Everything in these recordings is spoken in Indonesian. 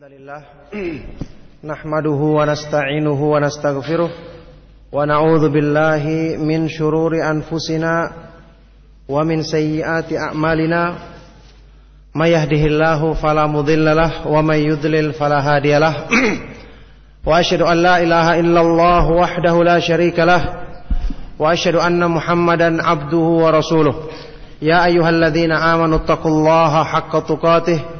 الحمد لله نحمده ونستعينه ونستغفره ونعوذ بالله من شرور أنفسنا ومن سيئات أعمالنا ما يهده الله فلا مضل له ومن يضلل فلا هادي له وأشهد أن لا إله إلا الله وحده لا شريك له وأشهد أن محمدا عبده ورسوله يا أيها الذين آمنوا اتقوا الله حق تقاته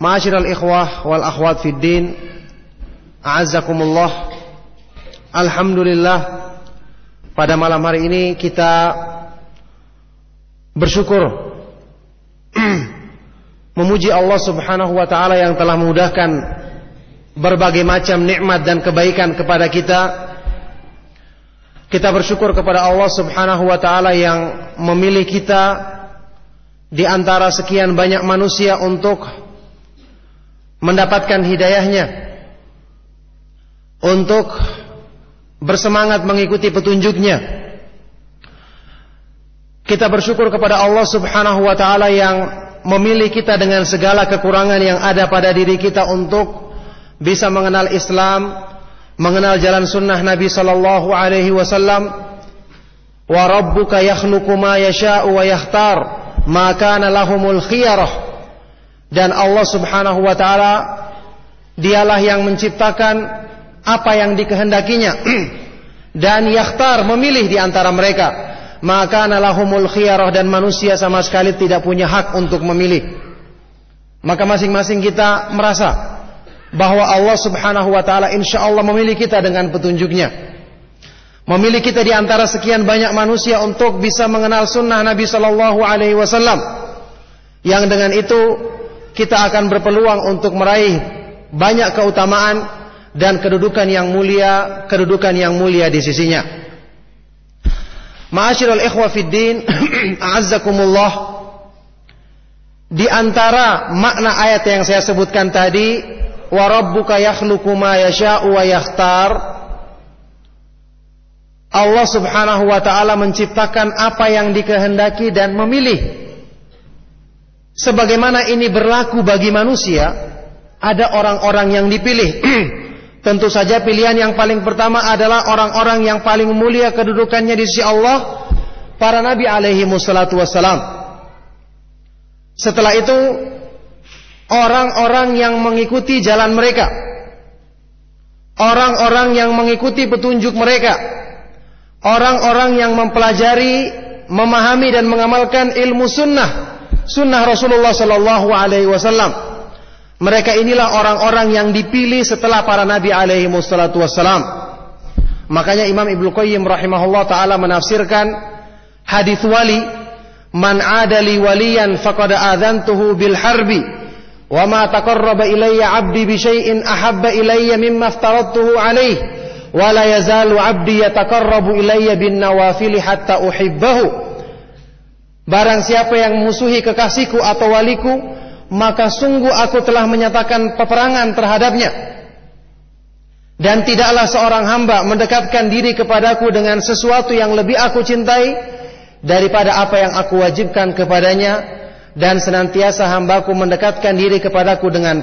Ma'asyiral ikhwah wal akhwat fid din, a'azzakumullah. Alhamdulillah pada malam hari ini kita bersyukur memuji Allah Subhanahu wa taala yang telah memudahkan berbagai macam nikmat dan kebaikan kepada kita. Kita bersyukur kepada Allah Subhanahu wa taala yang memilih kita di antara sekian banyak manusia untuk mendapatkan hidayahnya untuk bersemangat mengikuti petunjuknya. Kita bersyukur kepada Allah Subhanahu wa taala yang memilih kita dengan segala kekurangan yang ada pada diri kita untuk bisa mengenal Islam, mengenal jalan sunnah Nabi sallallahu alaihi wasallam. Wa rabbuka yakhluqu ma yasha'u wa yakhtar, ma kana lahumul khiyarah dan Allah Subhanahu wa taala dialah yang menciptakan apa yang dikehendakinya. Dan yakhtar memilih di antara mereka. Maka nalahumul khiyarah dan manusia sama sekali tidak punya hak untuk memilih. Maka masing-masing kita merasa bahwa Allah Subhanahu wa taala insyaallah memilih kita dengan petunjuknya. Memilih kita di antara sekian banyak manusia untuk bisa mengenal sunnah Nabi sallallahu alaihi wasallam. Yang dengan itu kita akan berpeluang untuk meraih banyak keutamaan dan kedudukan yang mulia, kedudukan yang mulia di sisinya. Ma'asyiral ikhwa fid din, a'azzakumullah. Di antara makna ayat yang saya sebutkan tadi, wa rabbuka yakhluqu ma yasha'u wa yakhtar. Allah Subhanahu wa taala menciptakan apa yang dikehendaki dan memilih Sebagaimana ini berlaku bagi manusia, ada orang-orang yang dipilih. Tentu saja pilihan yang paling pertama adalah orang-orang yang paling mulia kedudukannya di sisi Allah, para nabi alaihi wassalatu wassalam. Setelah itu, orang-orang yang mengikuti jalan mereka. Orang-orang yang mengikuti petunjuk mereka. Orang-orang yang mempelajari, memahami dan mengamalkan ilmu sunnah sunnah Rasulullah Sallallahu Alaihi Wasallam. Mereka inilah orang-orang yang dipilih setelah para nabi alaihi wassalam. Makanya Imam Ibnu Qayyim rahimahullah taala menafsirkan hadis wali, "Man adali waliyan faqad adzantuhu bil harbi, wa ma taqarraba ilayya 'abdi bi syai'in ahabba ilayya mimma aftaradtuhu alayhi, wa la yazalu 'abdi yataqarrabu ilayya bin nawafil hatta uhibbahu." Barang siapa yang musuhi kekasihku atau waliku, maka sungguh aku telah menyatakan peperangan terhadapnya. Dan tidaklah seorang hamba mendekatkan diri kepadaku dengan sesuatu yang lebih aku cintai daripada apa yang aku wajibkan kepadanya dan senantiasa hambaku mendekatkan diri kepadaku dengan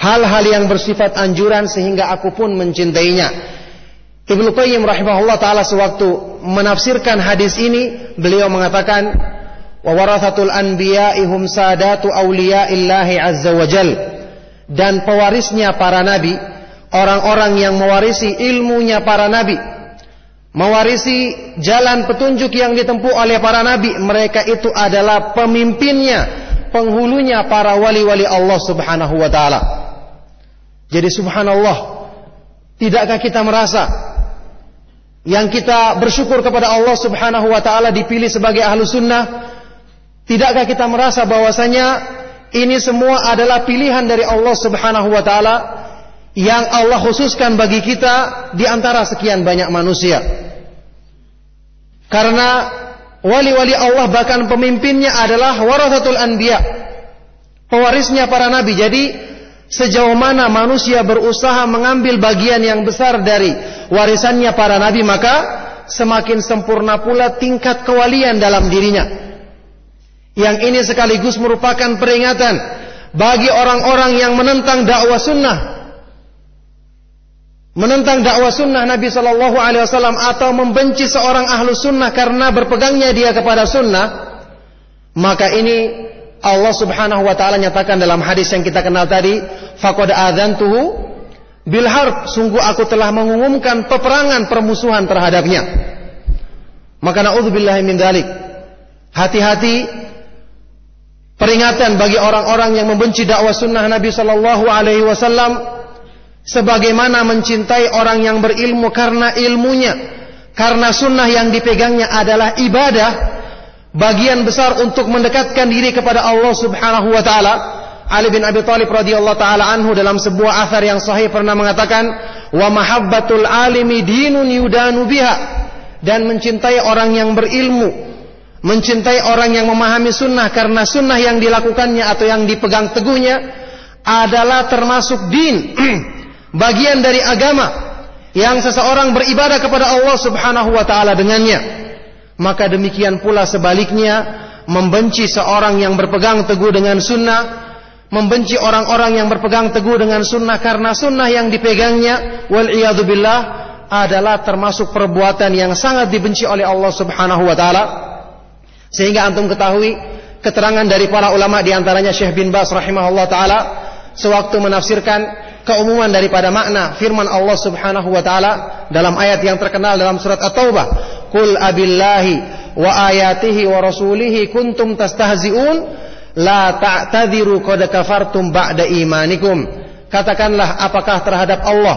hal-hal yang bersifat anjuran sehingga aku pun mencintainya. Ibnu Qayyim rahimahullah taala sewaktu menafsirkan hadis ini, beliau mengatakan wa warathatul anbiya'i hum sadatu awliya'illahi azza wa jal dan pewarisnya para nabi orang-orang yang mewarisi ilmunya para nabi, mewarisi jalan petunjuk yang ditempuh oleh para nabi, mereka itu adalah pemimpinnya, penghulunya para wali-wali Allah Subhanahu wa taala. Jadi subhanallah, tidakkah kita merasa yang kita bersyukur kepada Allah Subhanahu wa taala dipilih sebagai ahlu sunnah? Tidakkah kita merasa bahwasanya ini semua adalah pilihan dari Allah Subhanahu wa taala yang Allah khususkan bagi kita di antara sekian banyak manusia. Karena wali-wali Allah bahkan pemimpinnya adalah warathatul anbiya. Pewarisnya para nabi. Jadi sejauh mana manusia berusaha mengambil bagian yang besar dari warisannya para nabi maka semakin sempurna pula tingkat kewalian dalam dirinya. Yang ini sekaligus merupakan peringatan bagi orang-orang yang menentang dakwah sunnah. Menentang dakwah sunnah Nabi Shallallahu Alaihi Wasallam atau membenci seorang ahlu sunnah karena berpegangnya dia kepada sunnah, maka ini Allah Subhanahu Wa Taala nyatakan dalam hadis yang kita kenal tadi, fakod tuhu bil harb, sungguh aku telah mengumumkan peperangan permusuhan terhadapnya. Maka naudzubillahi min dalik. Hati-hati peringatan bagi orang-orang yang membenci dakwah sunnah Nabi Sallallahu Alaihi Wasallam, sebagaimana mencintai orang yang berilmu karena ilmunya, karena sunnah yang dipegangnya adalah ibadah, bagian besar untuk mendekatkan diri kepada Allah Subhanahu Wa Taala. Ali bin Abi Thalib radhiyallahu taala anhu dalam sebuah athar yang sahih pernah mengatakan, "Wa mahabbatul alimi dinun yudanu biha." Dan mencintai orang yang berilmu mencintai orang yang memahami sunnah karena sunnah yang dilakukannya atau yang dipegang teguhnya adalah termasuk din bagian dari agama yang seseorang beribadah kepada Allah Subhanahu wa taala dengannya. Maka demikian pula sebaliknya membenci seorang yang berpegang teguh dengan sunnah membenci orang-orang yang berpegang teguh dengan sunnah karena sunnah yang dipegangnya wal adalah termasuk perbuatan yang sangat dibenci oleh Allah Subhanahu wa taala sehingga antum ketahui keterangan dari para ulama di antaranya Syekh bin Bas rahimahullah taala sewaktu menafsirkan keumuman daripada makna firman Allah Subhanahu wa taala dalam ayat yang terkenal dalam surat At-Taubah, "Qul abillahi wa ayatihi wa rasulihi kuntum tastahzi'un la ta'tadiru qad kafartum ba'da imanikum." Katakanlah apakah terhadap Allah?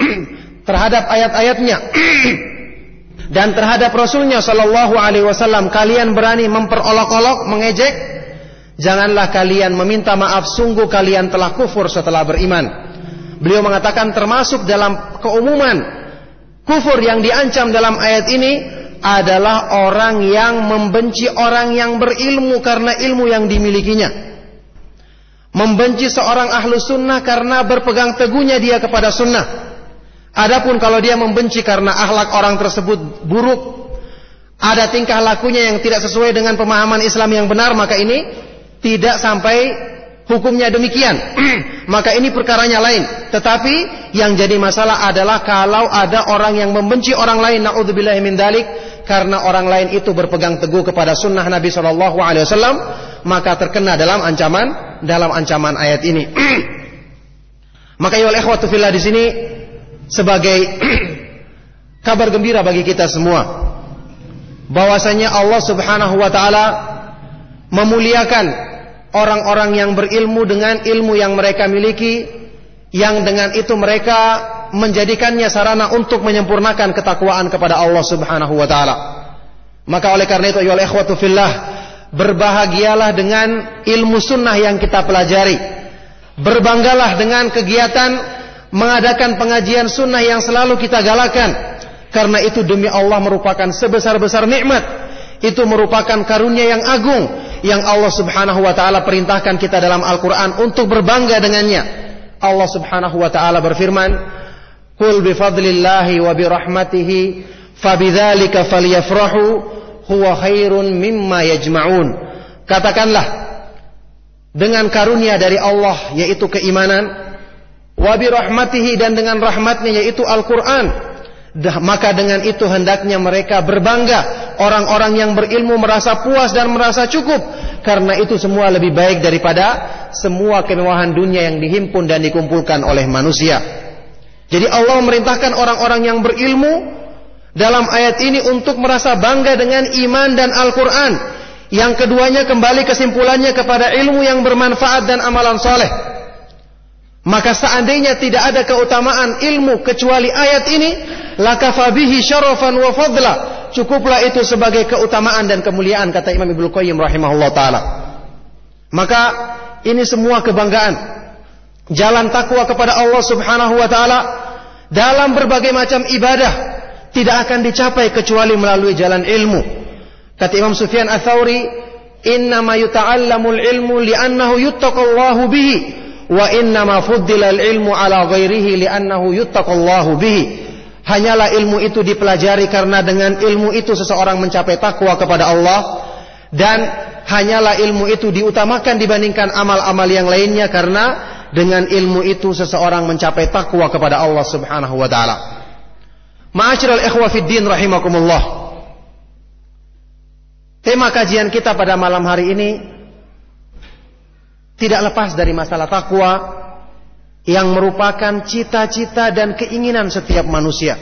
Terhadap ayat-ayatnya dan terhadap Rasulnya Shallallahu Alaihi Wasallam kalian berani memperolok-olok, mengejek, janganlah kalian meminta maaf. Sungguh kalian telah kufur setelah beriman. Beliau mengatakan termasuk dalam keumuman kufur yang diancam dalam ayat ini adalah orang yang membenci orang yang berilmu karena ilmu yang dimilikinya. Membenci seorang ahlu sunnah karena berpegang teguhnya dia kepada sunnah Adapun kalau dia membenci karena akhlak orang tersebut buruk, ada tingkah lakunya yang tidak sesuai dengan pemahaman Islam yang benar, maka ini tidak sampai hukumnya demikian. maka ini perkaranya lain. Tetapi yang jadi masalah adalah kalau ada orang yang membenci orang lain, naudzubillah min dalik, karena orang lain itu berpegang teguh kepada sunnah Nabi Shallallahu Alaihi Wasallam, maka terkena dalam ancaman dalam ancaman ayat ini. maka ya ikhwatu fillah di sini sebagai kabar gembira bagi kita semua bahwasanya Allah Subhanahu wa taala memuliakan orang-orang yang berilmu dengan ilmu yang mereka miliki yang dengan itu mereka menjadikannya sarana untuk menyempurnakan ketakwaan kepada Allah Subhanahu wa taala. Maka oleh karena itu ya ikhwatu fillah berbahagialah dengan ilmu sunnah yang kita pelajari. Berbanggalah dengan kegiatan mengadakan pengajian sunnah yang selalu kita galakan. Karena itu demi Allah merupakan sebesar-besar nikmat. Itu merupakan karunia yang agung yang Allah Subhanahu wa taala perintahkan kita dalam Al-Qur'an untuk berbangga dengannya. Allah Subhanahu wa taala berfirman, "Qul bi fadlillahi wa bi rahmatihi fabidzalika falyafrahu huwa khairun mimma yajma'un." Katakanlah dengan karunia dari Allah yaitu keimanan Wabi rahmatihi dan dengan rahmatnya yaitu Al-Quran. Maka dengan itu hendaknya mereka berbangga. Orang-orang yang berilmu merasa puas dan merasa cukup. Karena itu semua lebih baik daripada semua kemewahan dunia yang dihimpun dan dikumpulkan oleh manusia. Jadi Allah memerintahkan orang-orang yang berilmu dalam ayat ini untuk merasa bangga dengan iman dan Al-Quran. Yang keduanya kembali kesimpulannya kepada ilmu yang bermanfaat dan amalan soleh. Maka seandainya tidak ada keutamaan ilmu kecuali ayat ini, lakafabihi syarafan wa fadla. Cukuplah itu sebagai keutamaan dan kemuliaan kata Imam Ibnu Qayyim rahimahullah taala. Maka ini semua kebanggaan jalan takwa kepada Allah Subhanahu wa taala dalam berbagai macam ibadah tidak akan dicapai kecuali melalui jalan ilmu. Kata Imam Sufyan Ats-Tsauri, "Innama yuta'allamul ilmu li'annahu yuttaqallahu bihi wa innama fuddila al-ilmu ala ghairihi li'annahu yuttaqallahu bihi." Hanyalah ilmu itu dipelajari karena dengan ilmu itu seseorang mencapai takwa kepada Allah dan hanyalah ilmu itu diutamakan dibandingkan amal-amal yang lainnya karena dengan ilmu itu seseorang mencapai takwa kepada Allah Subhanahu wa taala. Ma'asyiral ikhwa fid din rahimakumullah. Tema kajian kita pada malam hari ini tidak lepas dari masalah takwa yang merupakan cita-cita dan keinginan setiap manusia.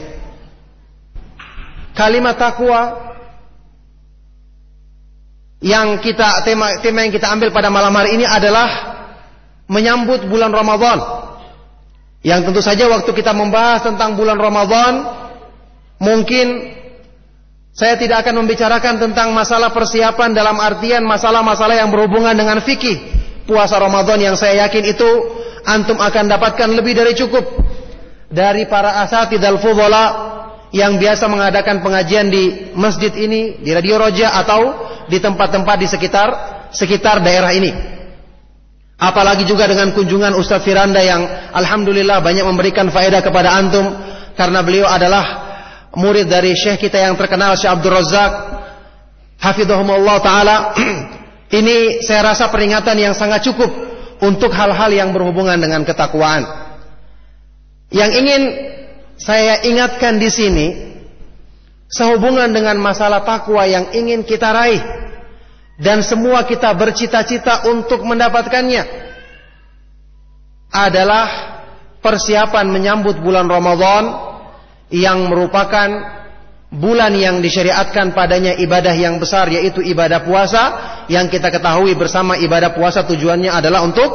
Kalimat takwa yang kita tema tema yang kita ambil pada malam hari ini adalah menyambut bulan Ramadan. Yang tentu saja waktu kita membahas tentang bulan Ramadan mungkin saya tidak akan membicarakan tentang masalah persiapan dalam artian masalah-masalah yang berhubungan dengan fikih puasa Ramadan yang saya yakin itu antum akan dapatkan lebih dari cukup dari para asatid al-fudhala yang biasa mengadakan pengajian di masjid ini, di Radio Roja atau di tempat-tempat di sekitar sekitar daerah ini. Apalagi juga dengan kunjungan Ustaz Firanda yang alhamdulillah banyak memberikan faedah kepada antum karena beliau adalah murid dari syekh kita yang terkenal Syekh Abdul Razak hafizahumullah taala. Ini saya rasa peringatan yang sangat cukup untuk hal-hal yang berhubungan dengan ketakwaan. Yang ingin saya ingatkan di sini sehubungan dengan masalah takwa yang ingin kita raih dan semua kita bercita-cita untuk mendapatkannya adalah persiapan menyambut bulan Ramadan yang merupakan bulan yang disyariatkan padanya ibadah yang besar yaitu ibadah puasa yang kita ketahui bersama ibadah puasa tujuannya adalah untuk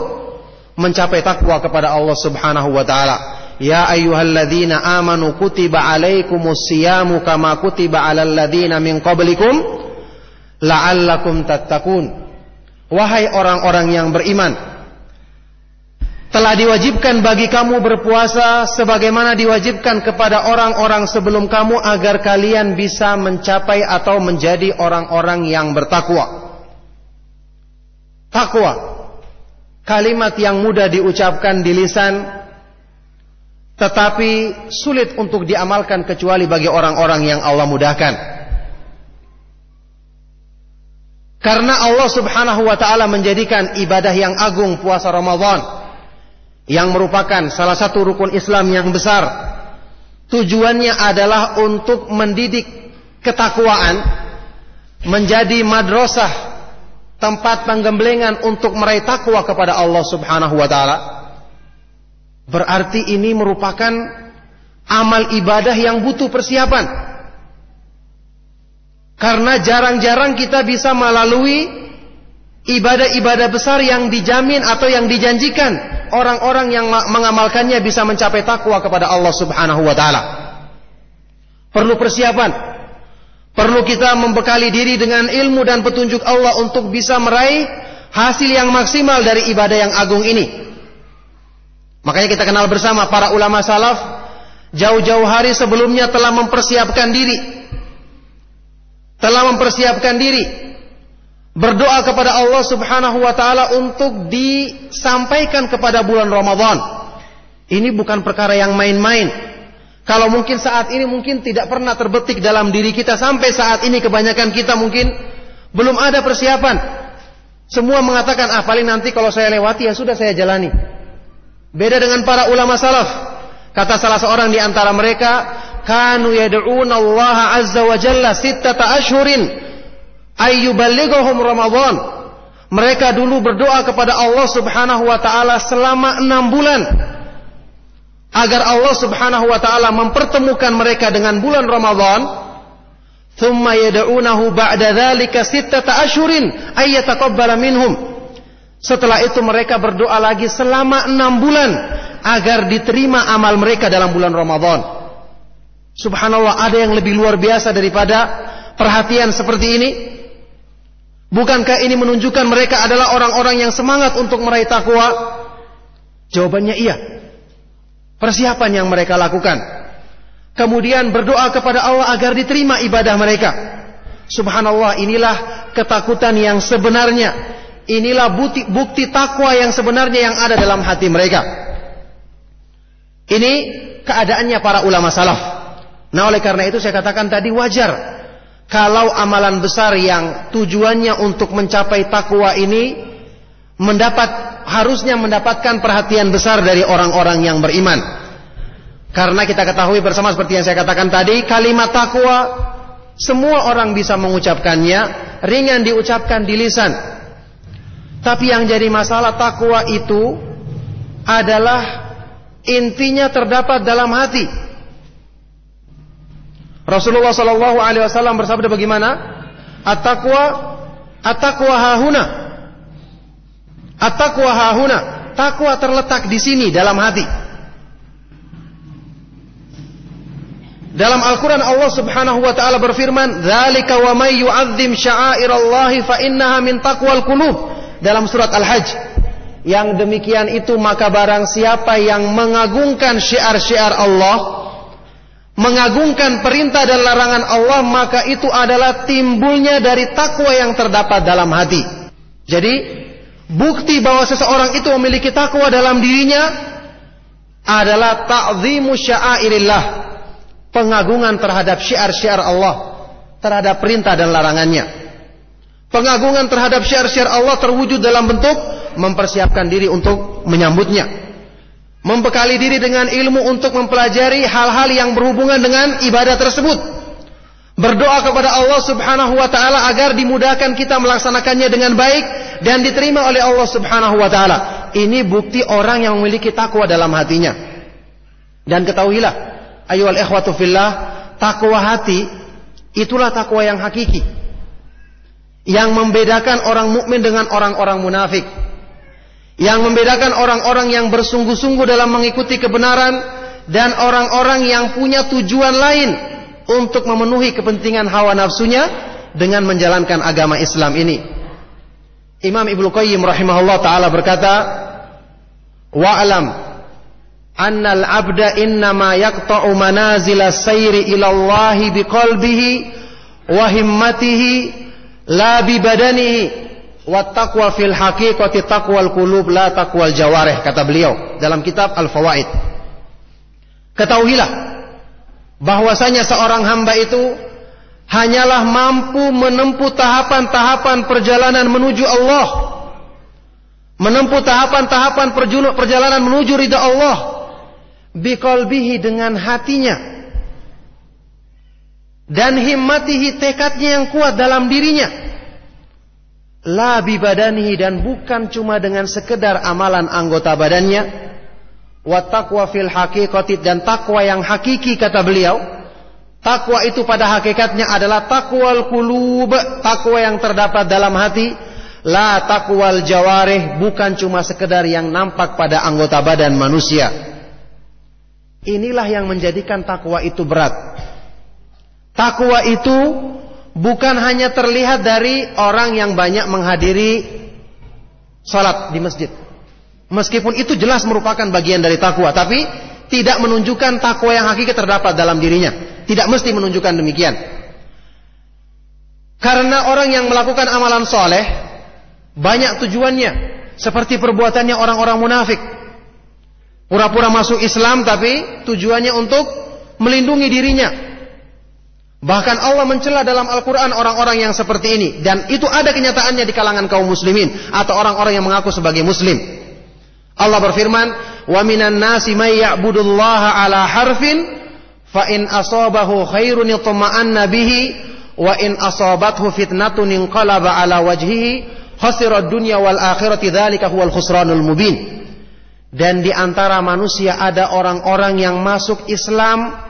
mencapai takwa kepada Allah Subhanahu wa taala. Ya ayyuhalladzina amanu kutiba alaikumus siyamu kama kutiba alal ladzina min qablikum la'allakum tattaqun. Wahai orang-orang yang beriman, telah diwajibkan bagi kamu berpuasa sebagaimana diwajibkan kepada orang-orang sebelum kamu agar kalian bisa mencapai atau menjadi orang-orang yang bertakwa. Takwa. Kalimat yang mudah diucapkan di lisan tetapi sulit untuk diamalkan kecuali bagi orang-orang yang Allah mudahkan. Karena Allah Subhanahu wa taala menjadikan ibadah yang agung puasa Ramadan yang merupakan salah satu rukun Islam yang besar. Tujuannya adalah untuk mendidik ketakwaan menjadi madrasah tempat penggemblengan untuk meraih takwa kepada Allah Subhanahu wa taala berarti ini merupakan amal ibadah yang butuh persiapan karena jarang-jarang kita bisa melalui ibadah-ibadah besar yang dijamin atau yang dijanjikan orang-orang yang mengamalkannya bisa mencapai takwa kepada Allah Subhanahu wa taala perlu persiapan Perlu kita membekali diri dengan ilmu dan petunjuk Allah untuk bisa meraih hasil yang maksimal dari ibadah yang agung ini. Makanya kita kenal bersama para ulama salaf jauh-jauh hari sebelumnya telah mempersiapkan diri. Telah mempersiapkan diri berdoa kepada Allah Subhanahu wa taala untuk disampaikan kepada bulan Ramadan. Ini bukan perkara yang main-main. Kalau mungkin saat ini mungkin tidak pernah terbetik dalam diri kita sampai saat ini kebanyakan kita mungkin belum ada persiapan. Semua mengatakan ah paling nanti kalau saya lewati ya sudah saya jalani. Beda dengan para ulama salaf. Kata salah seorang di antara mereka, kanu yad'una Allah azza wa jalla sittata ashhurin ayyuballighahum Ramadan. Mereka dulu berdoa kepada Allah Subhanahu wa taala selama enam bulan agar Allah Subhanahu wa taala mempertemukan mereka dengan bulan Ramadan thumma yad'unahu ba'da dzalika sittata ashhurin ay yataqabbala minhum setelah itu mereka berdoa lagi selama enam bulan agar diterima amal mereka dalam bulan Ramadan. Subhanallah ada yang lebih luar biasa daripada perhatian seperti ini? Bukankah ini menunjukkan mereka adalah orang-orang yang semangat untuk meraih takwa? Jawabannya iya. Persiapan yang mereka lakukan. Kemudian berdoa kepada Allah agar diterima ibadah mereka. Subhanallah inilah ketakutan yang sebenarnya Inilah bukti, bukti takwa yang sebenarnya yang ada dalam hati mereka. Ini keadaannya para ulama salaf. Nah oleh karena itu saya katakan tadi wajar kalau amalan besar yang tujuannya untuk mencapai takwa ini mendapat harusnya mendapatkan perhatian besar dari orang-orang yang beriman. Karena kita ketahui bersama seperti yang saya katakan tadi, kalimat takwa semua orang bisa mengucapkannya, ringan diucapkan di lisan, tapi yang jadi masalah takwa itu adalah intinya terdapat dalam hati. Rasulullah Shallallahu Alaihi Wasallam bersabda bagaimana? At-taqwa, at-taqwa hahuna, at-taqwa hahuna. Takwa terletak di sini dalam hati. Dalam Al-Quran Allah subhanahu wa ta'ala berfirman Zalika wa may yu'adzim sya'airallahi fa innaha min taqwal qulub dalam surat Al-Hajj. Yang demikian itu maka barang siapa yang mengagungkan syiar-syiar Allah, mengagungkan perintah dan larangan Allah, maka itu adalah timbulnya dari takwa yang terdapat dalam hati. Jadi, bukti bahwa seseorang itu memiliki takwa dalam dirinya adalah ta'zimu sya'airillah, pengagungan terhadap syiar-syiar Allah, terhadap perintah dan larangannya. Pengagungan terhadap syiar-syiar Allah terwujud dalam bentuk mempersiapkan diri untuk menyambutnya. Membekali diri dengan ilmu untuk mempelajari hal-hal yang berhubungan dengan ibadah tersebut. Berdoa kepada Allah Subhanahu wa taala agar dimudahkan kita melaksanakannya dengan baik dan diterima oleh Allah Subhanahu wa taala. Ini bukti orang yang memiliki takwa dalam hatinya. Dan ketahuilah, ayyuhal ikhwatu fillah, takwa hati itulah takwa yang hakiki yang membedakan orang mukmin dengan orang-orang munafik. Yang membedakan orang-orang yang bersungguh-sungguh dalam mengikuti kebenaran dan orang-orang yang punya tujuan lain untuk memenuhi kepentingan hawa nafsunya dengan menjalankan agama Islam ini. Imam Ibnu Qayyim rahimahullah taala berkata, "Wa'lam anna al-'abda innama yaqta'u manazila sayri ila Allah biqalbihi wa himmatihi la bi badanihi wa taqwa fil haqiqati taqwal qulub la taqwal jawarih kata beliau dalam kitab Al-Fawaid. Ketahuilah bahwasanya seorang hamba itu hanyalah mampu menempuh tahapan-tahapan perjalanan menuju Allah. Menempuh tahapan-tahapan perjalanan menuju ridha Allah biqalbihi dengan hatinya dan himmatihi tekadnya yang kuat dalam dirinya la bibadanihi dan bukan cuma dengan sekedar amalan anggota badannya. Wa taqwa fil haqiqati dan takwa yang hakiki kata beliau. Takwa itu pada hakikatnya adalah takwal qulub takwa yang terdapat dalam hati. La takwal jawarih bukan cuma sekedar yang nampak pada anggota badan manusia. Inilah yang menjadikan takwa itu berat. Takwa itu bukan hanya terlihat dari orang yang banyak menghadiri salat di masjid. Meskipun itu jelas merupakan bagian dari takwa, tapi tidak menunjukkan takwa yang hakiki terdapat dalam dirinya. Tidak mesti menunjukkan demikian. Karena orang yang melakukan amalan soleh banyak tujuannya, seperti perbuatannya orang-orang munafik. Pura-pura masuk Islam tapi tujuannya untuk melindungi dirinya, Bahkan Allah mencela dalam Al-Quran orang-orang yang seperti ini. Dan itu ada kenyataannya di kalangan kaum muslimin. Atau orang-orang yang mengaku sebagai muslim. Allah berfirman, وَمِنَ النَّاسِ مَنْ يَعْبُدُ اللَّهَ عَلَى حَرْفٍ فَإِنْ أَصَابَهُ خَيْرٌ يَطْمَأَنَّ بِهِ وَإِنْ أَصَابَتْهُ فِتْنَةٌ انْقَلَبَ عَلَى وَجْهِهِ خَسِرَ الدُّنْيَا وَالْآخِرَةِ ذَلِكَ هُوَ الْخُسْرَانُ الْمُبِينَ Dan di antara manusia ada orang-orang yang masuk Islam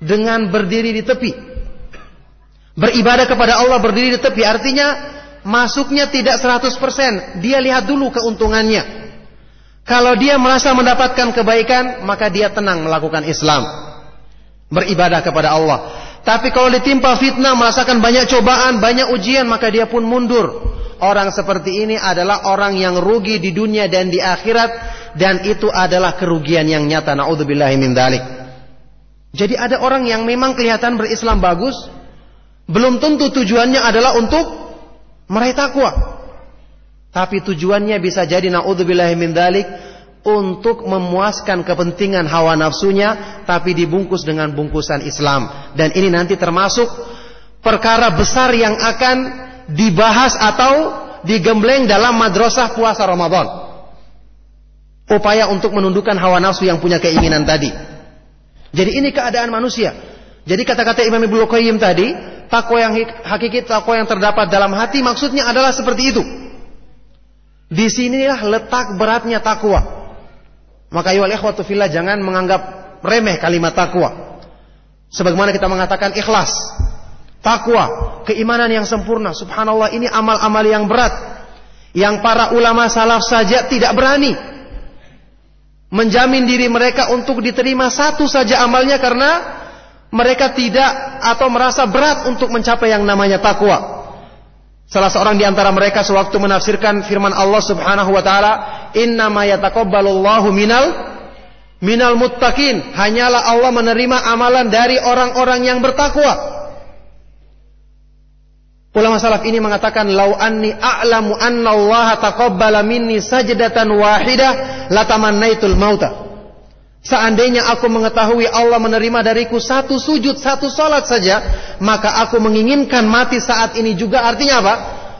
dengan berdiri di tepi. Beribadah kepada Allah berdiri di tepi artinya masuknya tidak 100%. Dia lihat dulu keuntungannya. Kalau dia merasa mendapatkan kebaikan, maka dia tenang melakukan Islam. Beribadah kepada Allah. Tapi kalau ditimpa fitnah, merasakan banyak cobaan, banyak ujian, maka dia pun mundur. Orang seperti ini adalah orang yang rugi di dunia dan di akhirat dan itu adalah kerugian yang nyata. Nauzubillahi min dzalik. Jadi ada orang yang memang kelihatan berislam bagus, belum tentu tujuannya adalah untuk meraih takwa. Tapi tujuannya bisa jadi naudzubillah min dalik untuk memuaskan kepentingan hawa nafsunya tapi dibungkus dengan bungkusan Islam. Dan ini nanti termasuk perkara besar yang akan dibahas atau digembleng dalam madrasah puasa Ramadan. Upaya untuk menundukkan hawa nafsu yang punya keinginan tadi. Jadi ini keadaan manusia. Jadi kata-kata Imam Ibnu Qayyim tadi, takwa yang hakiki, takwa yang terdapat dalam hati maksudnya adalah seperti itu. Di sinilah letak beratnya takwa. Maka ayo ikhwatu fillah jangan menganggap remeh kalimat takwa. Sebagaimana kita mengatakan ikhlas, takwa, keimanan yang sempurna. Subhanallah ini amal-amal yang berat yang para ulama salaf saja tidak berani menjamin diri mereka untuk diterima satu saja amalnya karena mereka tidak atau merasa berat untuk mencapai yang namanya takwa. Salah seorang di antara mereka sewaktu menafsirkan firman Allah Subhanahu wa taala, "Innama yataqabbalullahu minal minal muttaqin." Hanyalah Allah menerima amalan dari orang-orang yang bertakwa. Ulama salaf ini mengatakan, "Lau anni a'lamu anna Allah taqabbala minni sajdatan wahidah latamannaitul mauta." Seandainya aku mengetahui Allah menerima dariku satu sujud, satu salat saja, maka aku menginginkan mati saat ini juga. Artinya apa?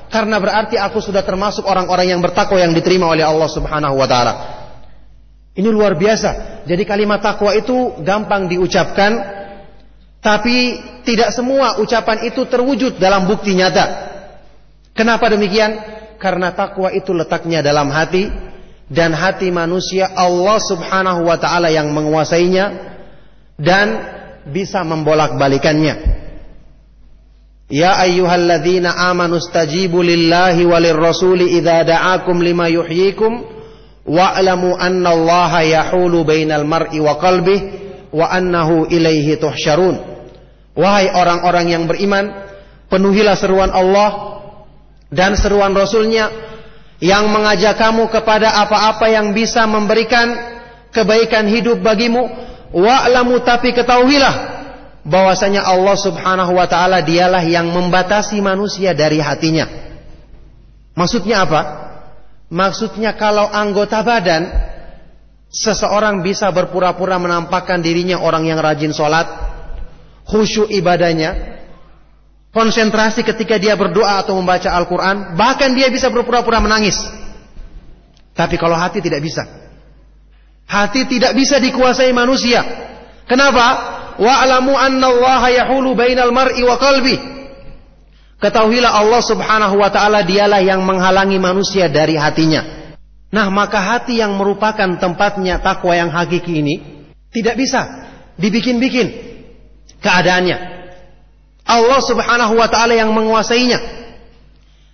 Karena berarti aku sudah termasuk orang-orang yang bertakwa yang diterima oleh Allah Subhanahu wa taala. Ini luar biasa. Jadi kalimat takwa itu gampang diucapkan, tapi tidak semua ucapan itu terwujud dalam bukti nyata. Kenapa demikian? Karena takwa itu letaknya dalam hati, dan hati manusia Allah Subhanahu wa taala yang menguasainya dan bisa membolak-balikannya. Ya ayyuhalladzina amanu stajibu lillahi walir rasuli idza da'akum lima yuhyikum wa'lamu anna Allah yahulu bainal mar'i wa qalbihi wa annahu ilaihi tuhsyarun. Wahai orang-orang yang beriman, penuhilah seruan Allah dan seruan Rasulnya yang mengajak kamu kepada apa-apa yang bisa memberikan kebaikan hidup bagimu. Wa'lamu tapi ketahuilah bahwasanya Allah Subhanahu wa taala dialah yang membatasi manusia dari hatinya. Maksudnya apa? Maksudnya kalau anggota badan seseorang bisa berpura-pura menampakkan dirinya orang yang rajin sholat khusyuk ibadahnya konsentrasi ketika dia berdoa atau membaca Al-Quran, bahkan dia bisa berpura-pura menangis. Tapi kalau hati tidak bisa. Hati tidak bisa dikuasai manusia. Kenapa? Wa'alamu anna Allah yahulu bainal mar'i wa qalbi. Ketahuilah Allah subhanahu wa ta'ala dialah yang menghalangi manusia dari hatinya. Nah maka hati yang merupakan tempatnya takwa yang hakiki ini tidak bisa dibikin-bikin keadaannya. Allah Subhanahu wa taala yang menguasainya.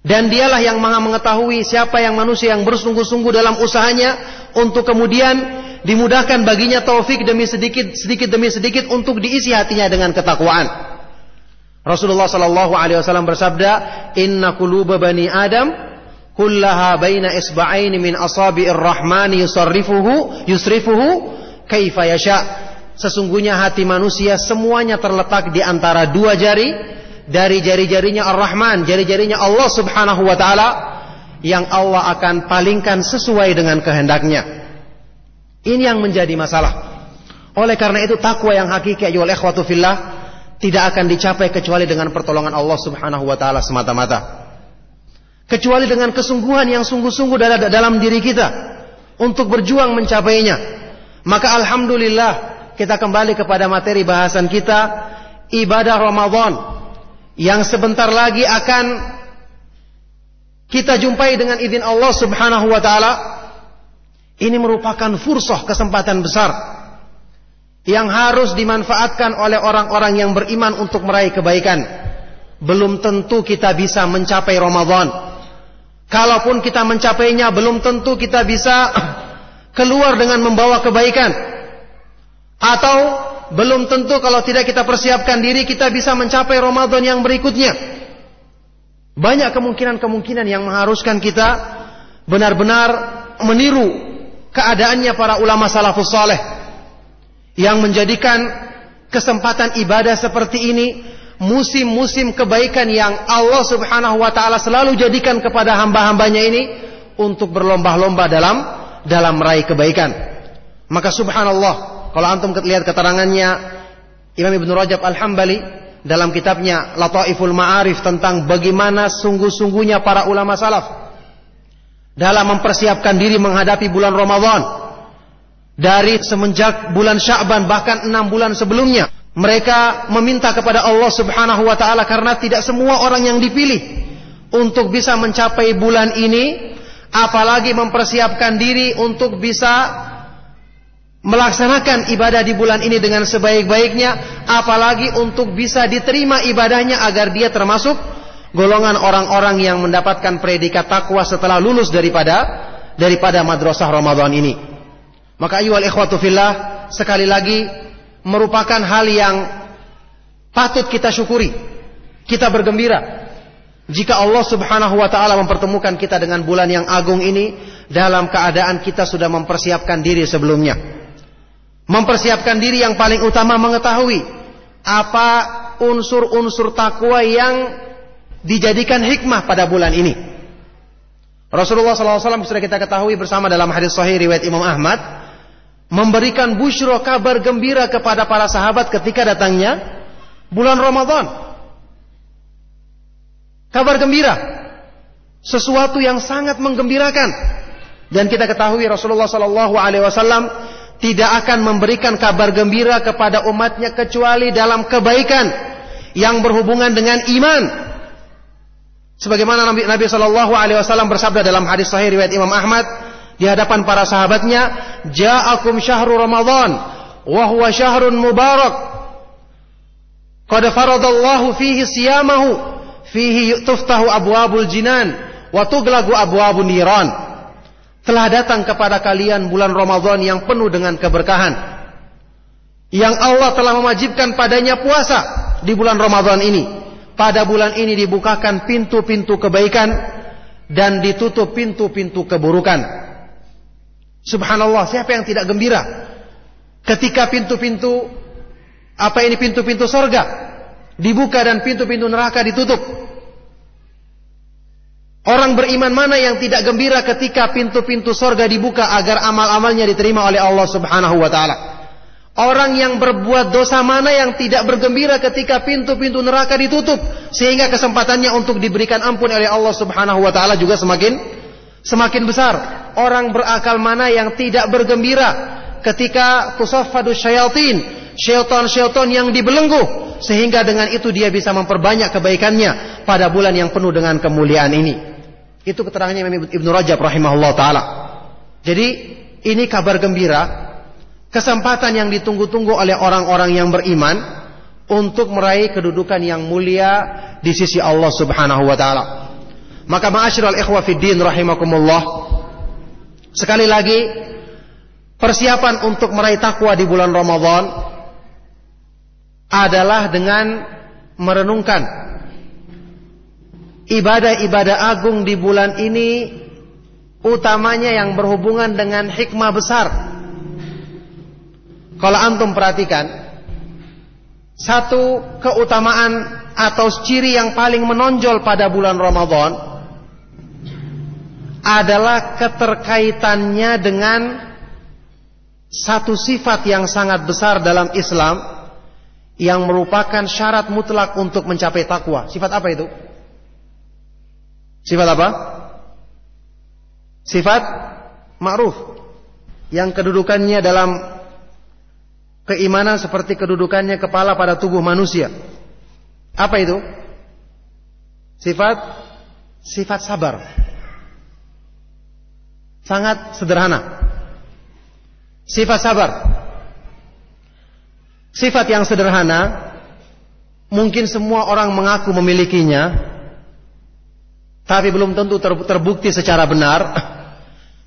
Dan dialah yang maha mengetahui siapa yang manusia yang bersungguh-sungguh dalam usahanya untuk kemudian dimudahkan baginya taufik demi sedikit sedikit demi sedikit untuk diisi hatinya dengan ketakwaan. Rasulullah sallallahu alaihi wasallam bersabda, "Inna quluba bani Adam kullaha baina isba'aini min asabi'ir rahmani yusarrifuhu yusrifuhu kaifa yasha." Sesungguhnya hati manusia semuanya terletak di antara dua jari dari jari-jarinya Ar-Rahman, jari-jarinya Allah Subhanahu wa taala yang Allah akan palingkan sesuai dengan kehendaknya. Ini yang menjadi masalah. Oleh karena itu takwa yang hakiki ayyuhal ikhwatu fillah tidak akan dicapai kecuali dengan pertolongan Allah Subhanahu wa taala semata-mata. Kecuali dengan kesungguhan yang sungguh-sungguh dalam diri kita untuk berjuang mencapainya. Maka alhamdulillah kita kembali kepada materi bahasan kita ibadah Ramadan yang sebentar lagi akan kita jumpai dengan izin Allah Subhanahu wa taala Ini merupakan fursah kesempatan besar yang harus dimanfaatkan oleh orang-orang yang beriman untuk meraih kebaikan. Belum tentu kita bisa mencapai Ramadan. Kalaupun kita mencapainya, belum tentu kita bisa keluar dengan membawa kebaikan. Atau belum tentu kalau tidak kita persiapkan diri kita bisa mencapai Ramadan yang berikutnya. Banyak kemungkinan-kemungkinan yang mengharuskan kita benar-benar meniru keadaannya para ulama salafus saleh yang menjadikan kesempatan ibadah seperti ini musim-musim kebaikan yang Allah Subhanahu wa taala selalu jadikan kepada hamba-hambanya ini untuk berlomba-lomba dalam dalam meraih kebaikan. Maka subhanallah, kalau antum lihat keterangannya Imam Ibn Rajab Al-Hambali dalam kitabnya Lataiful Ma'arif tentang bagaimana sungguh-sungguhnya para ulama salaf dalam mempersiapkan diri menghadapi bulan Ramadan. Dari semenjak bulan Sya'ban bahkan enam bulan sebelumnya mereka meminta kepada Allah Subhanahu wa taala karena tidak semua orang yang dipilih untuk bisa mencapai bulan ini apalagi mempersiapkan diri untuk bisa melaksanakan ibadah di bulan ini dengan sebaik-baiknya apalagi untuk bisa diterima ibadahnya agar dia termasuk golongan orang-orang yang mendapatkan predikat takwa setelah lulus daripada daripada madrasah Ramadan ini. Maka ayu al ikhwatu fillah sekali lagi merupakan hal yang patut kita syukuri. Kita bergembira jika Allah Subhanahu wa taala mempertemukan kita dengan bulan yang agung ini dalam keadaan kita sudah mempersiapkan diri sebelumnya. Mempersiapkan diri yang paling utama mengetahui apa unsur-unsur takwa yang dijadikan hikmah pada bulan ini. Rasulullah SAW sudah kita ketahui bersama dalam hadis sahih riwayat Imam Ahmad memberikan busyro kabar gembira kepada para sahabat ketika datangnya bulan Ramadan. Kabar gembira, sesuatu yang sangat menggembirakan. Dan kita ketahui Rasulullah SAW tidak akan memberikan kabar gembira kepada umatnya kecuali dalam kebaikan yang berhubungan dengan iman Sebagaimana Nabi, Nabi Shallallahu Alaihi Wasallam bersabda dalam hadis Sahih riwayat Imam Ahmad di hadapan para sahabatnya, "Ja'akum syahru Ramadan, wa huwa syahrun mubarak. Qad faradallahu fihi siyamahu, fihi tuftahu abwabul jinan, wa tuglagu abwabun niran." Telah datang kepada kalian bulan Ramadan yang penuh dengan keberkahan. Yang Allah telah mewajibkan padanya puasa di bulan Ramadan ini pada bulan ini dibukakan pintu-pintu kebaikan dan ditutup pintu-pintu keburukan. Subhanallah, siapa yang tidak gembira ketika pintu-pintu apa ini pintu-pintu sorga dibuka dan pintu-pintu neraka ditutup? Orang beriman mana yang tidak gembira ketika pintu-pintu sorga dibuka agar amal-amalnya diterima oleh Allah Subhanahu wa taala? Orang yang berbuat dosa mana yang tidak bergembira ketika pintu-pintu neraka ditutup sehingga kesempatannya untuk diberikan ampun oleh Allah Subhanahu wa taala juga semakin semakin besar. Orang berakal mana yang tidak bergembira ketika tusaffadu syayatin, syaitan-syaitan yang dibelenggu sehingga dengan itu dia bisa memperbanyak kebaikannya pada bulan yang penuh dengan kemuliaan ini. Itu keterangannya Imam Ibnu Rajab rahimahullah taala. Jadi ini kabar gembira Kesempatan yang ditunggu-tunggu oleh orang-orang yang beriman untuk meraih kedudukan yang mulia di sisi Allah Subhanahu wa taala. Maka ma'asyiral ikhwa fiddin rahimakumullah. Sekali lagi persiapan untuk meraih takwa di bulan Ramadan adalah dengan merenungkan ibadah-ibadah agung di bulan ini utamanya yang berhubungan dengan hikmah besar kalau antum perhatikan, satu keutamaan atau ciri yang paling menonjol pada bulan Ramadan adalah keterkaitannya dengan satu sifat yang sangat besar dalam Islam yang merupakan syarat mutlak untuk mencapai takwa. Sifat apa itu? Sifat apa? Sifat ma'ruf yang kedudukannya dalam Keimanan seperti kedudukannya kepala pada tubuh manusia. Apa itu? Sifat sifat sabar. Sangat sederhana. Sifat sabar. Sifat yang sederhana, mungkin semua orang mengaku memilikinya, tapi belum tentu terbukti secara benar.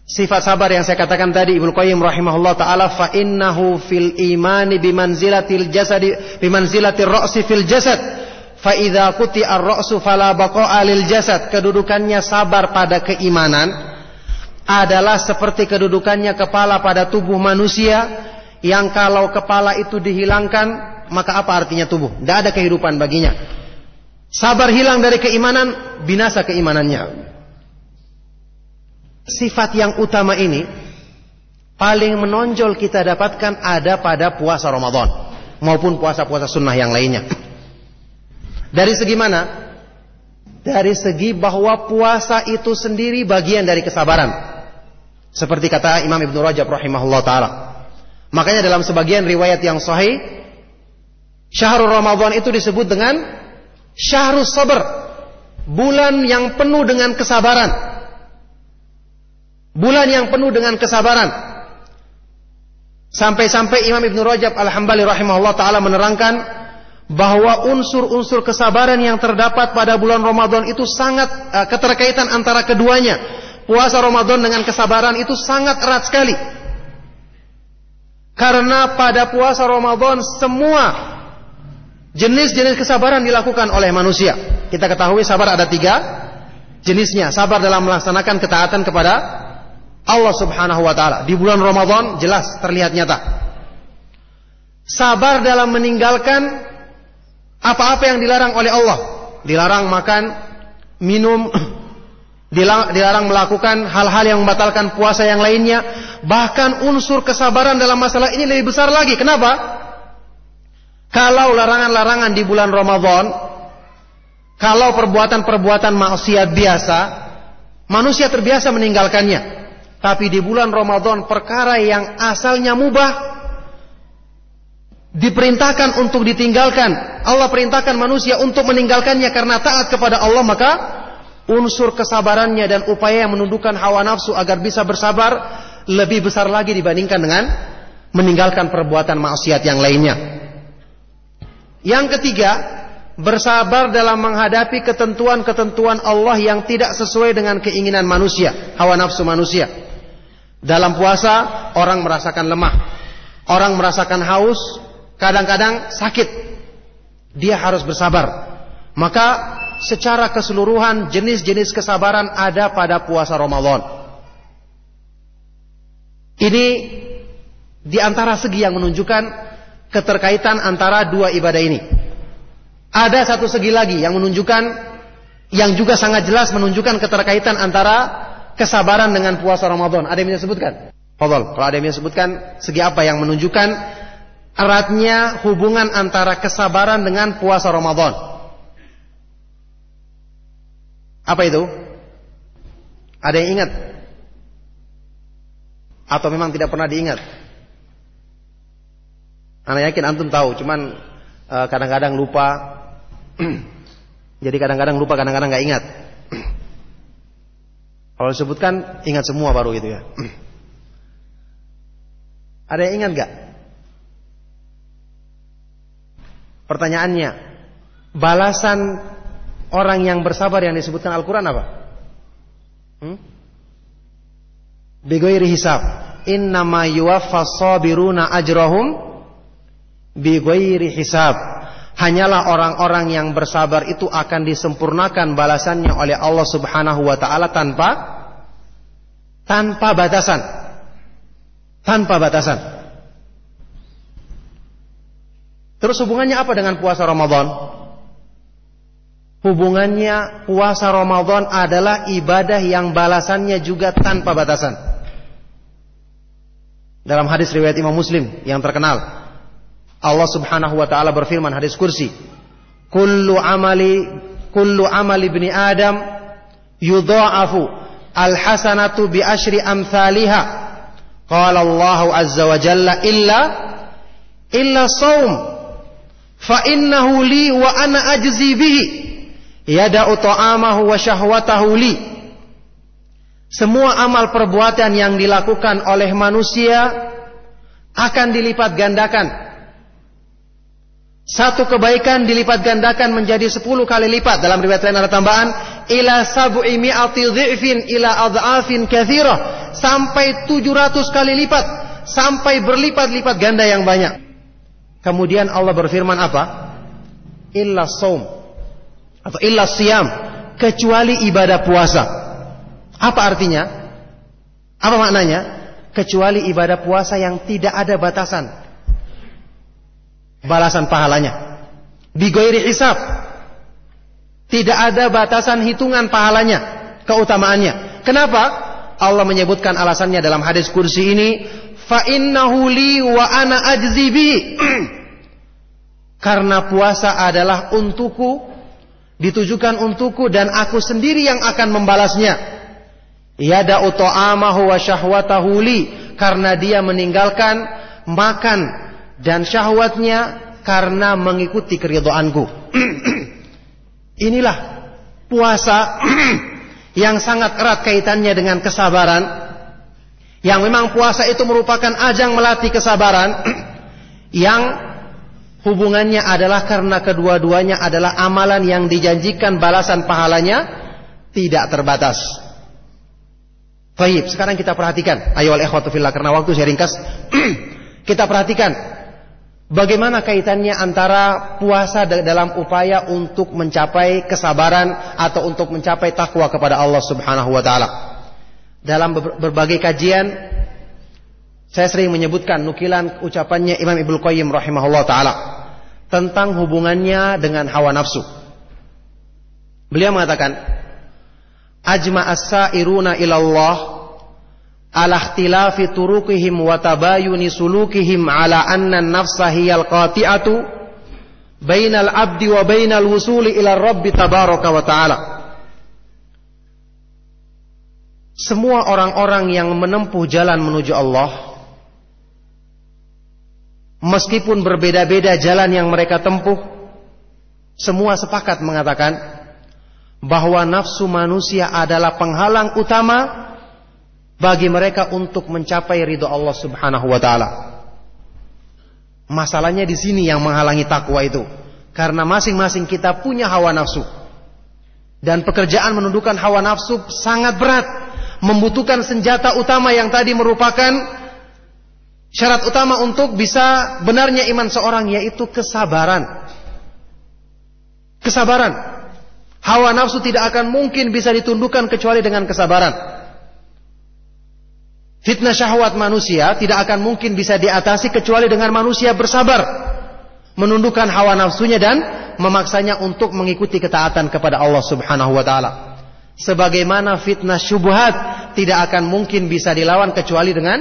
Sifat sabar yang saya katakan tadi Ibnu Qayyim rahimahullah taala fa innahu fil imani bimanzilatil jasadi bimanzilatir ra'si fil jasad. Fa idza quti'ar ra'su fala baqa'a lil jasad. Kedudukannya sabar pada keimanan adalah seperti kedudukannya kepala pada tubuh manusia yang kalau kepala itu dihilangkan maka apa artinya tubuh? Tidak ada kehidupan baginya sabar hilang dari keimanan binasa keimanannya sifat yang utama ini paling menonjol kita dapatkan ada pada puasa Ramadan maupun puasa-puasa sunnah yang lainnya. Dari segi mana? Dari segi bahwa puasa itu sendiri bagian dari kesabaran. Seperti kata Imam Ibn Rajab rahimahullah taala. Makanya dalam sebagian riwayat yang sahih Syahrul Ramadan itu disebut dengan Syahrul Sabar Bulan yang penuh dengan kesabaran Bulan yang penuh dengan kesabaran. Sampai-sampai Imam Ibn Rajab Al-Hambali rahimahullah ta'ala menerangkan bahwa unsur-unsur kesabaran yang terdapat pada bulan Ramadan itu sangat uh, keterkaitan antara keduanya. Puasa Ramadan dengan kesabaran itu sangat erat sekali. Karena pada puasa Ramadan semua jenis-jenis kesabaran dilakukan oleh manusia. Kita ketahui sabar ada tiga jenisnya. Sabar dalam melaksanakan ketaatan kepada Allah Subhanahu wa taala. Di bulan Ramadan jelas terlihat nyata. Sabar dalam meninggalkan apa-apa yang dilarang oleh Allah. Dilarang makan, minum, dilarang melakukan hal-hal yang membatalkan puasa yang lainnya. Bahkan unsur kesabaran dalam masalah ini lebih besar lagi. Kenapa? Kalau larangan-larangan di bulan Ramadan, kalau perbuatan-perbuatan maksiat biasa, manusia terbiasa meninggalkannya. Tapi di bulan Ramadan perkara yang asalnya mubah diperintahkan untuk ditinggalkan. Allah perintahkan manusia untuk meninggalkannya karena taat kepada Allah maka unsur kesabarannya dan upaya yang menundukkan hawa nafsu agar bisa bersabar lebih besar lagi dibandingkan dengan meninggalkan perbuatan maksiat yang lainnya. Yang ketiga, bersabar dalam menghadapi ketentuan-ketentuan Allah yang tidak sesuai dengan keinginan manusia, hawa nafsu manusia. Dalam puasa orang merasakan lemah, orang merasakan haus, kadang-kadang sakit. Dia harus bersabar. Maka secara keseluruhan jenis-jenis kesabaran ada pada puasa Ramadan. Ini di antara segi yang menunjukkan keterkaitan antara dua ibadah ini. Ada satu segi lagi yang menunjukkan yang juga sangat jelas menunjukkan keterkaitan antara kesabaran dengan puasa Ramadan. Ada yang bisa sebutkan? Fadol. Kalau ada yang bisa sebutkan segi apa yang menunjukkan eratnya hubungan antara kesabaran dengan puasa Ramadan. Apa itu? Ada yang ingat? Atau memang tidak pernah diingat? Anak yakin antum tahu, cuman eh, kadang-kadang uh, lupa. Jadi kadang-kadang lupa, kadang-kadang nggak ingat. Kalau disebutkan ingat semua baru itu ya. Ada yang ingat gak? Pertanyaannya, balasan orang yang bersabar yang disebutkan Al-Quran apa? Hmm? Bigoiri hisab. Innama yuwaffas sabiruna ajrahum bigoiri hisab. Hanyalah orang-orang yang bersabar itu akan disempurnakan balasannya oleh Allah Subhanahu wa taala tanpa tanpa batasan. Tanpa batasan. Terus hubungannya apa dengan puasa Ramadan? Hubungannya puasa Ramadan adalah ibadah yang balasannya juga tanpa batasan. Dalam hadis riwayat Imam Muslim yang terkenal, Allah Subhanahu wa taala berfirman hadis kursi, "Kullu amali kullu amali ibni Adam yudha'afu al-hasanatu bi asyri amsalha." Qala Allah azza wa jalla illa illa saum fa innahu li wa ana ajzi bihi yada'u ta'amahu wa syahwatahu li semua amal perbuatan yang dilakukan oleh manusia akan dilipat gandakan. Satu kebaikan dilipat gandakan menjadi sepuluh kali lipat. Dalam riwayat lain ada tambahan ila sab'i mi'ati dhi'fin ila adha'afin kathira sampai tujuh ratus kali lipat sampai berlipat-lipat ganda yang banyak. Kemudian Allah berfirman apa? Illa saum atau illa siam kecuali ibadah puasa. Apa artinya? Apa maknanya? Kecuali ibadah puasa yang tidak ada batasan balasan pahalanya. Bigoiri hisab. Tidak ada batasan hitungan pahalanya, keutamaannya. Kenapa? Allah menyebutkan alasannya dalam hadis kursi ini, fa li wa ana ajzi bi. Karena puasa adalah untukku, ditujukan untukku dan aku sendiri yang akan membalasnya. Yada ta'amahu wa syahwatahu li karena dia meninggalkan makan dan syahwatnya karena mengikuti keridhaanku. Inilah puasa yang sangat erat kaitannya dengan kesabaran. Yang memang puasa itu merupakan ajang melatih kesabaran yang hubungannya adalah karena kedua-duanya adalah amalan yang dijanjikan balasan pahalanya tidak terbatas. Baik, sekarang kita perhatikan. Ayo al ikhwatu karena waktu saya ringkas. kita perhatikan Bagaimana kaitannya antara puasa dalam upaya untuk mencapai kesabaran atau untuk mencapai takwa kepada Allah Subhanahu wa taala? Dalam berbagai kajian saya sering menyebutkan nukilan ucapannya Imam Ibnu Qayyim rahimahullah taala tentang hubungannya dengan hawa nafsu. Beliau mengatakan, "Ajma as-sa'iruna ilallah ala ikhtilafi turukihim wa tabayuni sulukihim ala anna nafsa hiyal qati'atu bainal abdi wa bainal wusuli ila rabbi tabaraka wa ta'ala. Semua orang-orang yang menempuh jalan menuju Allah meskipun berbeda-beda jalan yang mereka tempuh semua sepakat mengatakan bahwa nafsu manusia adalah penghalang utama bagi mereka untuk mencapai ridho Allah Subhanahu wa taala. Masalahnya di sini yang menghalangi takwa itu. Karena masing-masing kita punya hawa nafsu. Dan pekerjaan menundukkan hawa nafsu sangat berat. Membutuhkan senjata utama yang tadi merupakan syarat utama untuk bisa benarnya iman seorang yaitu kesabaran. Kesabaran. Hawa nafsu tidak akan mungkin bisa ditundukkan kecuali dengan kesabaran. Fitnah syahwat manusia tidak akan mungkin bisa diatasi kecuali dengan manusia bersabar. Menundukkan hawa nafsunya dan memaksanya untuk mengikuti ketaatan kepada Allah subhanahu wa ta'ala. Sebagaimana fitnah syubhat tidak akan mungkin bisa dilawan kecuali dengan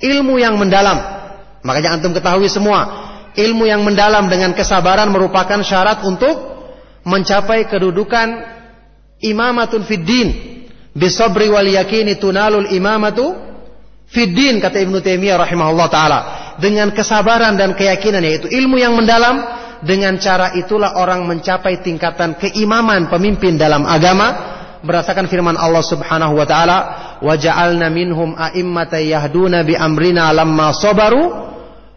ilmu yang mendalam. Makanya antum ketahui semua. Ilmu yang mendalam dengan kesabaran merupakan syarat untuk mencapai kedudukan imamatun fid din. Bisabri wal yakini tunalul imamatu Fiddin kata Ibnu Taimiyah rahimahullah taala. Dengan kesabaran dan keyakinan yaitu ilmu yang mendalam dengan cara itulah orang mencapai tingkatan keimaman pemimpin dalam agama. Berdasarkan firman Allah Subhanahu wa taala wa ja'alna minhum a'immata yahduna bi amrina lamma sabaru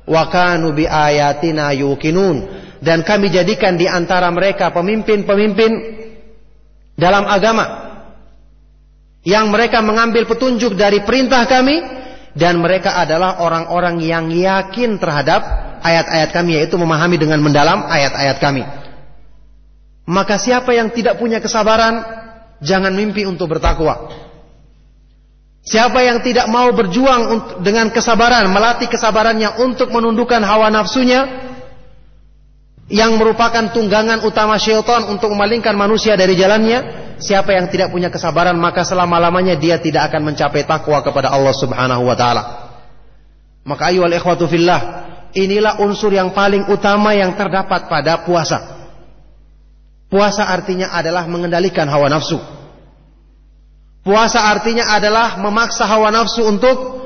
wa kanu bi ayatina yuqinun. Dan kami jadikan di antara mereka pemimpin-pemimpin dalam agama yang mereka mengambil petunjuk dari perintah kami dan mereka adalah orang-orang yang yakin terhadap ayat-ayat kami yaitu memahami dengan mendalam ayat-ayat kami. Maka siapa yang tidak punya kesabaran jangan mimpi untuk bertakwa. Siapa yang tidak mau berjuang dengan kesabaran, melatih kesabarannya untuk menundukkan hawa nafsunya yang merupakan tunggangan utama syaitan untuk memalingkan manusia dari jalannya, siapa yang tidak punya kesabaran maka selama-lamanya dia tidak akan mencapai takwa kepada Allah Subhanahu wa taala. Maka ayu ikhwatu fillah, inilah unsur yang paling utama yang terdapat pada puasa. Puasa artinya adalah mengendalikan hawa nafsu. Puasa artinya adalah memaksa hawa nafsu untuk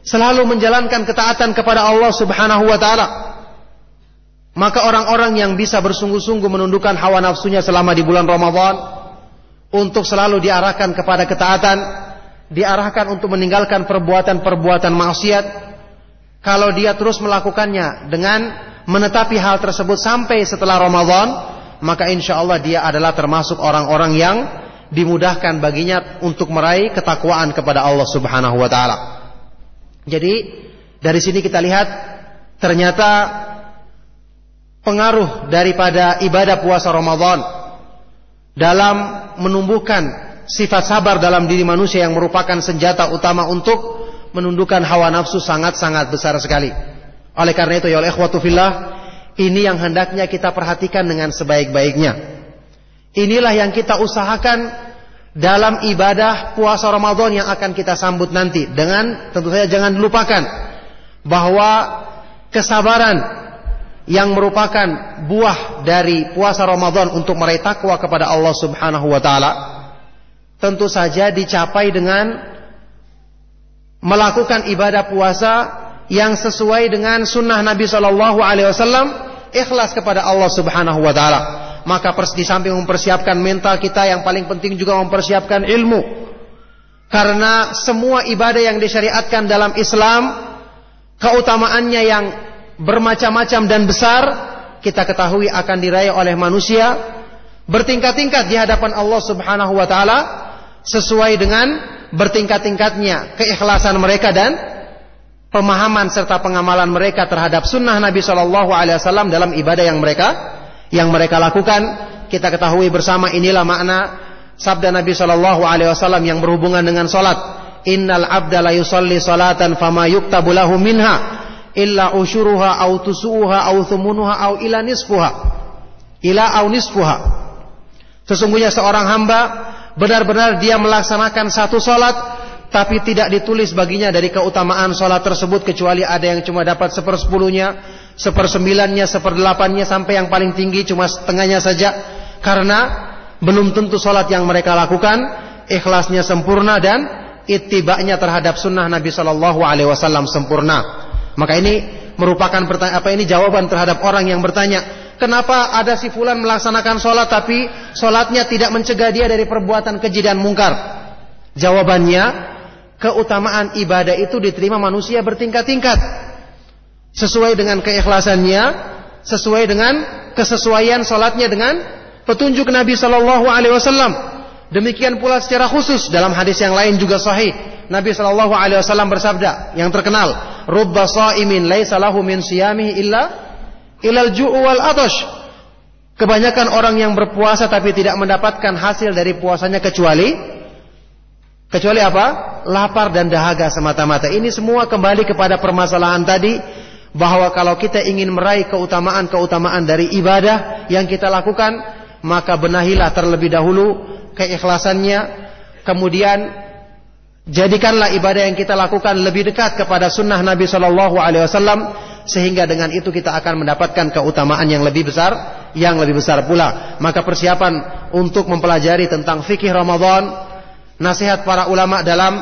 selalu menjalankan ketaatan kepada Allah Subhanahu wa taala. Maka orang-orang yang bisa bersungguh-sungguh menundukkan hawa nafsunya selama di bulan Ramadan, untuk selalu diarahkan kepada ketaatan, diarahkan untuk meninggalkan perbuatan-perbuatan maksiat. kalau dia terus melakukannya dengan menetapi hal tersebut sampai setelah Ramadan, maka insya Allah dia adalah termasuk orang-orang yang dimudahkan baginya untuk meraih ketakwaan kepada Allah Subhanahu wa taala. Jadi dari sini kita lihat ternyata pengaruh daripada ibadah puasa Ramadan dalam menumbuhkan sifat sabar dalam diri manusia yang merupakan senjata utama untuk menundukkan hawa nafsu sangat-sangat besar sekali. Oleh karena itu ya oleh fillah, ini yang hendaknya kita perhatikan dengan sebaik-baiknya. Inilah yang kita usahakan dalam ibadah puasa Ramadan yang akan kita sambut nanti. Dengan tentu saja jangan dilupakan bahwa kesabaran yang merupakan buah dari puasa Ramadan untuk meraih takwa kepada Allah Subhanahu wa taala tentu saja dicapai dengan melakukan ibadah puasa yang sesuai dengan sunnah Nabi Shallallahu Alaihi Wasallam ikhlas kepada Allah Subhanahu Wa Taala maka di samping mempersiapkan mental kita yang paling penting juga mempersiapkan ilmu. Karena semua ibadah yang disyariatkan dalam Islam keutamaannya yang bermacam-macam dan besar kita ketahui akan diraih oleh manusia bertingkat-tingkat di hadapan Allah Subhanahu wa taala sesuai dengan bertingkat-tingkatnya keikhlasan mereka dan pemahaman serta pengamalan mereka terhadap sunnah Nabi Shallallahu Alaihi Wasallam dalam ibadah yang mereka yang mereka lakukan kita ketahui bersama inilah makna sabda Nabi Shallallahu Alaihi Wasallam yang berhubungan dengan solat. Innal abda la yusalli salatan fama yuktabu lahu minha illa ushuruha au tusuha au thumunuha au ila nisfuha ila au nisfuha. Sesungguhnya seorang hamba benar-benar dia melaksanakan satu solat tapi tidak ditulis baginya dari keutamaan solat tersebut kecuali ada yang cuma dapat sepersepuluhnya sepersembilannya, seperdelapannya sampai yang paling tinggi cuma setengahnya saja karena belum tentu sholat yang mereka lakukan ikhlasnya sempurna dan itibaknya terhadap sunnah Nabi Shallallahu Alaihi Wasallam sempurna. Maka ini merupakan apa ini jawaban terhadap orang yang bertanya kenapa ada si fulan melaksanakan sholat tapi sholatnya tidak mencegah dia dari perbuatan keji dan mungkar. Jawabannya keutamaan ibadah itu diterima manusia bertingkat-tingkat sesuai dengan keikhlasannya, sesuai dengan kesesuaian salatnya dengan petunjuk Nabi Shallallahu Alaihi Wasallam. Demikian pula secara khusus dalam hadis yang lain juga sahih. Nabi Shallallahu Alaihi Wasallam bersabda yang terkenal, "Rubba sa'imin laisa lahu min siyamihi illa ilal ju'u wal atash." Kebanyakan orang yang berpuasa tapi tidak mendapatkan hasil dari puasanya kecuali kecuali apa? Lapar dan dahaga semata-mata. Ini semua kembali kepada permasalahan tadi bahwa kalau kita ingin meraih keutamaan-keutamaan dari ibadah yang kita lakukan, maka benahilah terlebih dahulu keikhlasannya, kemudian jadikanlah ibadah yang kita lakukan lebih dekat kepada sunnah Nabi Shallallahu Alaihi Wasallam, sehingga dengan itu kita akan mendapatkan keutamaan yang lebih besar, yang lebih besar pula. Maka persiapan untuk mempelajari tentang fikih Ramadan, nasihat para ulama dalam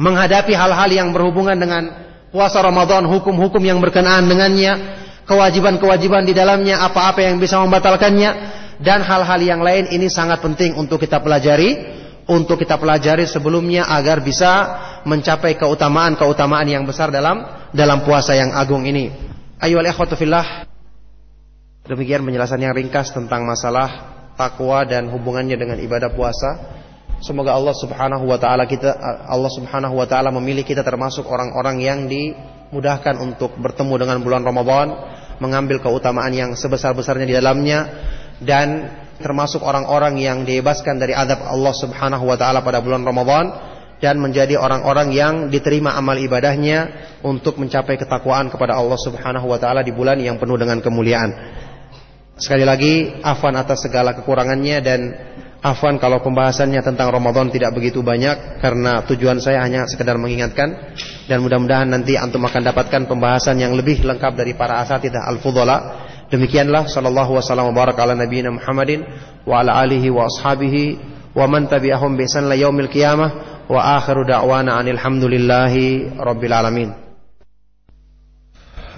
menghadapi hal-hal yang berhubungan dengan puasa Ramadan, hukum-hukum yang berkenaan dengannya, kewajiban-kewajiban di dalamnya, apa-apa yang bisa membatalkannya, dan hal-hal yang lain ini sangat penting untuk kita pelajari, untuk kita pelajari sebelumnya agar bisa mencapai keutamaan-keutamaan yang besar dalam dalam puasa yang agung ini. Ayo ikhwatu fillah. Demikian penjelasan yang ringkas tentang masalah takwa dan hubungannya dengan ibadah puasa. Semoga Allah Subhanahu wa taala kita Allah Subhanahu wa taala memilih kita termasuk orang-orang yang dimudahkan untuk bertemu dengan bulan Ramadan, mengambil keutamaan yang sebesar-besarnya di dalamnya dan termasuk orang-orang yang dibebaskan dari adab Allah Subhanahu wa taala pada bulan Ramadan dan menjadi orang-orang yang diterima amal ibadahnya untuk mencapai ketakwaan kepada Allah Subhanahu wa taala di bulan yang penuh dengan kemuliaan. Sekali lagi, afwan atas segala kekurangannya dan Afwan kalau pembahasannya tentang Ramadan tidak begitu banyak karena tujuan saya hanya sekedar mengingatkan dan mudah-mudahan nanti antum akan dapatkan pembahasan yang lebih lengkap dari para asatidah al-fudhala. Demikianlah sallallahu wasallam wa baraka ala nabiyina Muhammadin wa ala alihi wa ashabihi wa man tabi'ahum bi ihsan la yaumil qiyamah wa akhiru da'wana anil hamdulillahi rabbil alamin.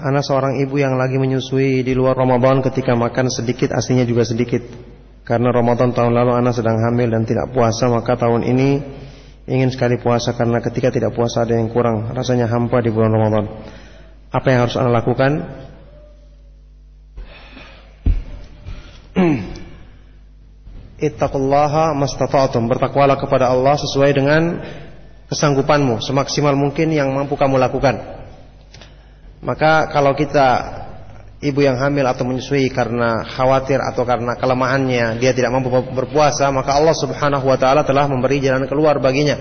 Ana seorang ibu yang lagi menyusui di luar Ramadan ketika makan sedikit aslinya juga sedikit. Karena Ramadan tahun lalu anak sedang hamil dan tidak puasa Maka tahun ini ingin sekali puasa Karena ketika tidak puasa ada yang kurang Rasanya hampa di bulan Ramadan Apa yang harus Anda lakukan? Ittaqullaha mastata'tum. Bertakwalah kepada Allah sesuai dengan kesanggupanmu, semaksimal mungkin yang mampu kamu lakukan. Maka kalau kita ibu yang hamil atau menyusui karena khawatir atau karena kelemahannya dia tidak mampu berpuasa, maka Allah Subhanahu wa taala telah memberi jalan keluar baginya.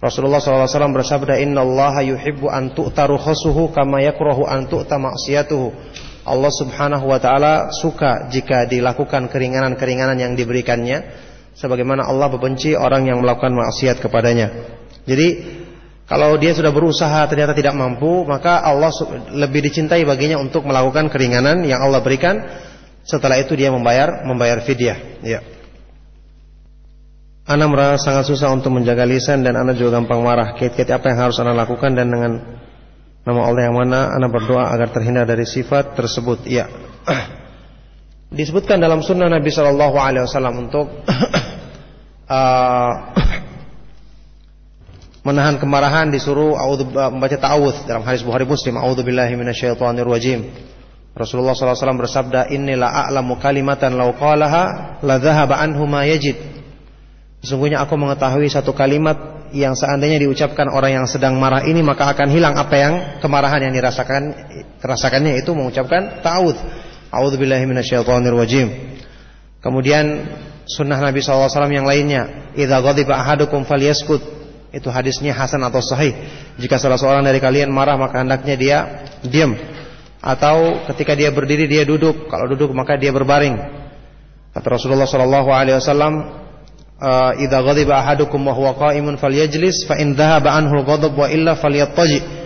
Rasulullah SAW bersabda, Inna Allah yuhibbu an tu'taru khasuhu kama yakrahu an tu'ta maksiatuhu. Allah Subhanahu wa taala suka jika dilakukan keringanan-keringanan yang diberikannya sebagaimana Allah membenci orang yang melakukan maksiat kepadanya. Jadi kalau dia sudah berusaha ternyata tidak mampu, maka Allah lebih dicintai baginya untuk melakukan keringanan yang Allah berikan. Setelah itu dia membayar membayar fidyah. Ya. Ana merasa sangat susah untuk menjaga lisan dan Ana juga gampang marah. Kait-kait apa yang harus Ana lakukan dan dengan Nama Allah yang mana Anda berdoa agar terhindar dari sifat tersebut. Ya. Disebutkan dalam sunnah Nabi Wasallam untuk uh, menahan kemarahan disuruh membaca ta'awudz dalam hadis Bukhari Muslim. A'udzubillahi minasyaitonir rajim. Rasulullah SAW bersabda, Inilah a'lamu kalimatan lau qalaha la dhahaba anhu ma yajid. Sesungguhnya aku mengetahui satu kalimat yang seandainya diucapkan orang yang sedang marah ini maka akan hilang apa yang kemarahan yang dirasakan terasakannya itu mengucapkan ta'awudz. A'udzubillahi minasyaitonir wajim. Kemudian sunnah Nabi SAW yang lainnya, idza ghadiba ahadukum falyaskut. Itu hadisnya hasan atau sahih. Jika salah seorang dari kalian marah maka hendaknya dia diam. Atau ketika dia berdiri dia duduk. Kalau duduk maka dia berbaring. Kata Rasulullah SAW, idza ghadiba ahadukum wa huwa qa'imun falyajlis fa in dhahaba anhu al-ghadab wa illa falyattaji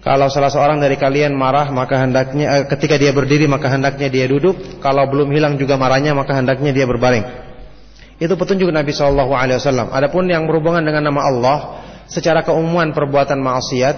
kalau salah seorang dari kalian marah maka hendaknya uh, ketika dia berdiri maka hendaknya dia duduk. Kalau belum hilang juga marahnya maka hendaknya dia berbaring. Itu petunjuk Nabi sallallahu alaihi wasallam. Adapun yang berhubungan dengan nama Allah secara keumuman perbuatan maksiat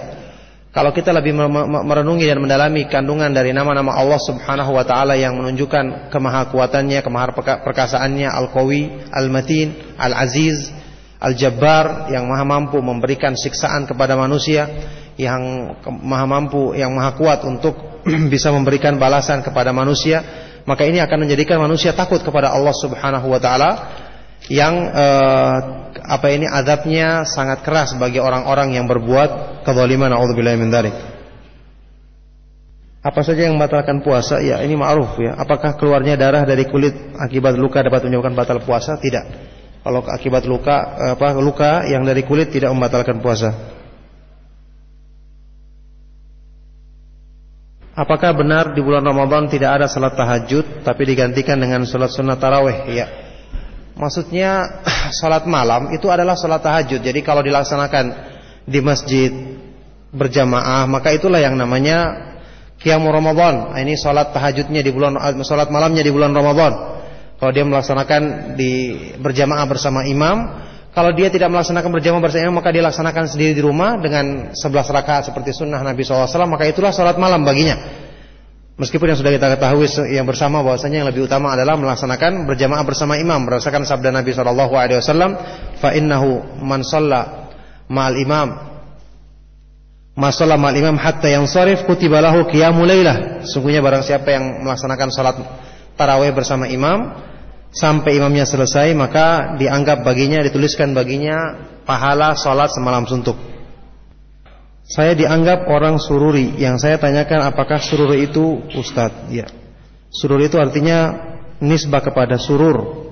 kalau kita lebih merenungi dan mendalami kandungan dari nama-nama Allah Subhanahu wa taala yang menunjukkan kemahakuatannya, kemahaperkasaannya, Al-Qawi, Al-Matin, Al-Aziz, Al-Jabbar yang maha mampu memberikan siksaan kepada manusia, yang maha mampu, yang maha kuat untuk bisa memberikan balasan kepada manusia, maka ini akan menjadikan manusia takut kepada Allah Subhanahu wa taala yang uh, apa ini adabnya sangat keras bagi orang-orang yang berbuat kezaliman naudzubillahi min dzalik. Apa saja yang membatalkan puasa? Ya, ini ma'ruf ya. Apakah keluarnya darah dari kulit akibat luka dapat menyebabkan batal puasa? Tidak. Kalau akibat luka apa luka yang dari kulit tidak membatalkan puasa. Apakah benar di bulan Ramadan tidak ada salat tahajud tapi digantikan dengan salat sunnah tarawih? Ya. Maksudnya salat malam itu adalah salat tahajud. Jadi kalau dilaksanakan di masjid berjamaah maka itulah yang namanya Qiyamul Ramadan. Nah, ini salat tahajudnya di bulan salat malamnya di bulan Ramadan. Kalau dia melaksanakan di berjamaah bersama imam, kalau dia tidak melaksanakan berjamaah bersama imam maka dia laksanakan sendiri di rumah dengan 11 rakaat seperti sunnah Nabi SAW maka itulah salat malam baginya. Meskipun yang sudah kita ketahui yang bersama bahwasanya yang lebih utama adalah melaksanakan berjamaah bersama imam berdasarkan sabda Nabi sallallahu alaihi wasallam fa innahu man shalla ma'al imam. Ma shalla ma'al imam hatta yansarif kutiba lahu qiyamul lailah sungguhnya barang siapa yang melaksanakan salat tarawih bersama imam sampai imamnya selesai maka dianggap baginya dituliskan baginya pahala salat semalam suntuk saya dianggap orang sururi. Yang saya tanyakan apakah sururi itu ustadz? Ya. Sururi itu artinya nisbah kepada surur.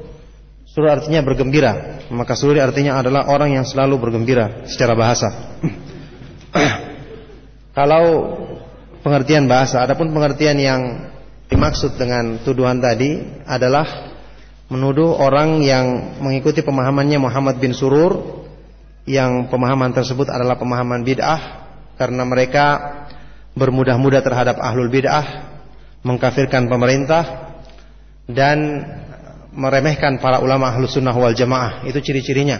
Surur artinya bergembira. Maka sururi artinya adalah orang yang selalu bergembira secara bahasa. Kalau pengertian bahasa, adapun pengertian yang dimaksud dengan tuduhan tadi adalah menuduh orang yang mengikuti pemahamannya Muhammad bin Surur yang pemahaman tersebut adalah pemahaman bid'ah karena mereka bermudah-mudah terhadap ahlul bid'ah, mengkafirkan pemerintah dan meremehkan para ulama ahlus sunnah wal jamaah. Itu ciri-cirinya.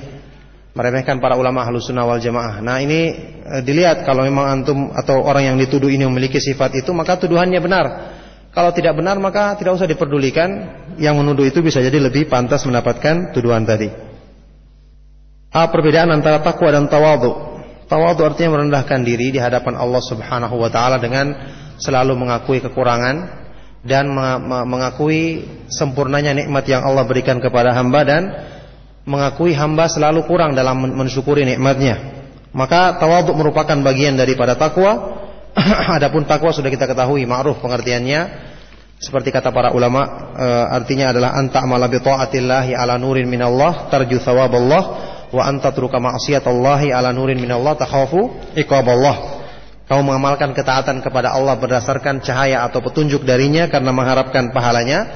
Meremehkan para ulama ahlus sunnah wal jamaah. Nah ini e, dilihat kalau memang antum atau orang yang dituduh ini memiliki sifat itu maka tuduhannya benar. Kalau tidak benar maka tidak usah diperdulikan. Yang menuduh itu bisa jadi lebih pantas mendapatkan tuduhan tadi. Apa perbedaan antara takwa dan tawadhu? Tawadu artinya merendahkan diri di hadapan Allah Subhanahu wa taala dengan selalu mengakui kekurangan dan mengakui sempurnanya nikmat yang Allah berikan kepada hamba dan mengakui hamba selalu kurang dalam mensyukuri nikmatnya. Maka tawaduk merupakan bagian daripada takwa. Adapun takwa sudah kita ketahui ma'ruf pengertiannya seperti kata para ulama e, artinya adalah anta amala bi taatillahi ala nurin minallah tarju thawaballah wa anta truka ma'siyatallahi ala nurin minallah takhafu iqaballah. Kamu mengamalkan ketaatan kepada Allah berdasarkan cahaya atau petunjuk darinya karena mengharapkan pahalanya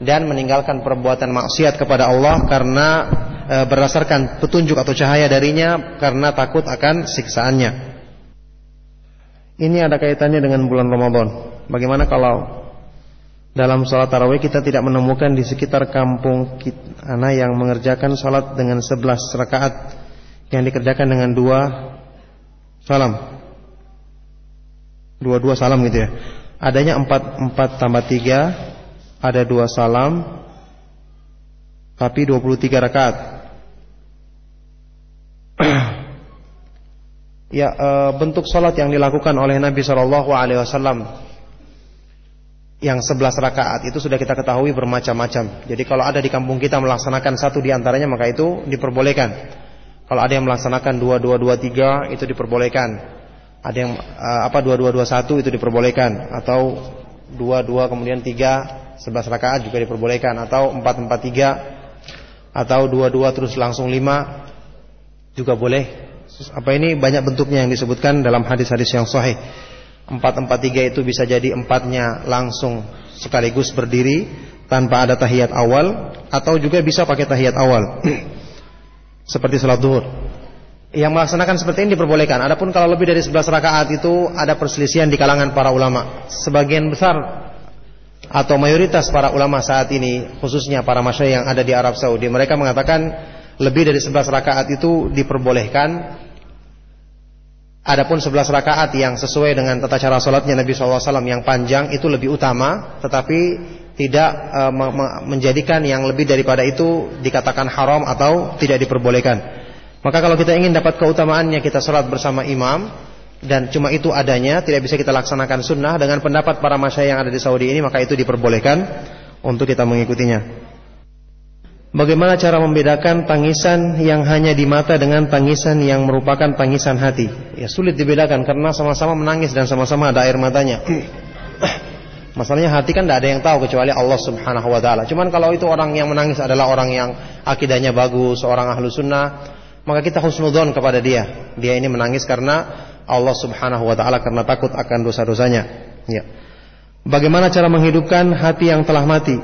dan meninggalkan perbuatan maksiat kepada Allah karena e, berdasarkan petunjuk atau cahaya darinya karena takut akan siksaannya. Ini ada kaitannya dengan bulan Ramadan. Bagaimana kalau dalam sholat tarawih kita tidak menemukan di sekitar kampung kita yang mengerjakan sholat dengan 11 rakaat yang dikerjakan dengan dua salam. Dua-dua salam gitu ya. Adanya empat, empat tambah tiga, ada dua salam, tapi 23 rakaat. ya e, bentuk sholat yang dilakukan oleh Nabi Shallallahu Alaihi Wasallam yang sebelas rakaat itu sudah kita ketahui bermacam-macam. Jadi kalau ada di kampung kita melaksanakan satu di antaranya maka itu diperbolehkan. Kalau ada yang melaksanakan dua dua dua tiga itu diperbolehkan. Ada yang uh, apa dua dua dua satu itu diperbolehkan atau dua dua kemudian tiga sebelas rakaat juga diperbolehkan atau empat empat tiga atau dua dua terus langsung lima juga boleh. Apa ini banyak bentuknya yang disebutkan dalam hadis-hadis yang sahih. Empat empat tiga itu bisa jadi empatnya langsung sekaligus berdiri tanpa ada tahiyat awal atau juga bisa pakai tahiyat awal. Seperti salat duhur. Yang melaksanakan seperti ini diperbolehkan. Adapun kalau lebih dari 11 rakaat itu ada perselisihan di kalangan para ulama. Sebagian besar atau mayoritas para ulama saat ini khususnya para masyayikh yang ada di Arab Saudi mereka mengatakan lebih dari 11 rakaat itu diperbolehkan Adapun 11 rakaat yang sesuai dengan tata cara sholatnya Nabi SAW yang panjang itu lebih utama, tetapi tidak e, me menjadikan yang lebih daripada itu dikatakan haram atau tidak diperbolehkan. Maka kalau kita ingin dapat keutamaannya kita sholat bersama imam dan cuma itu adanya, tidak bisa kita laksanakan sunnah dengan pendapat para masyayikh yang ada di Saudi ini maka itu diperbolehkan untuk kita mengikutinya. Bagaimana cara membedakan tangisan yang hanya di mata dengan tangisan yang merupakan tangisan hati? Ya sulit dibedakan karena sama-sama menangis dan sama-sama ada air matanya. Masalahnya hati kan tidak ada yang tahu kecuali Allah Subhanahu wa taala. Cuman kalau itu orang yang menangis adalah orang yang akidahnya bagus, seorang ahlu sunnah, maka kita husnudon kepada dia. Dia ini menangis karena Allah Subhanahu wa taala karena takut akan dosa-dosanya. Ya. Bagaimana cara menghidupkan hati yang telah mati?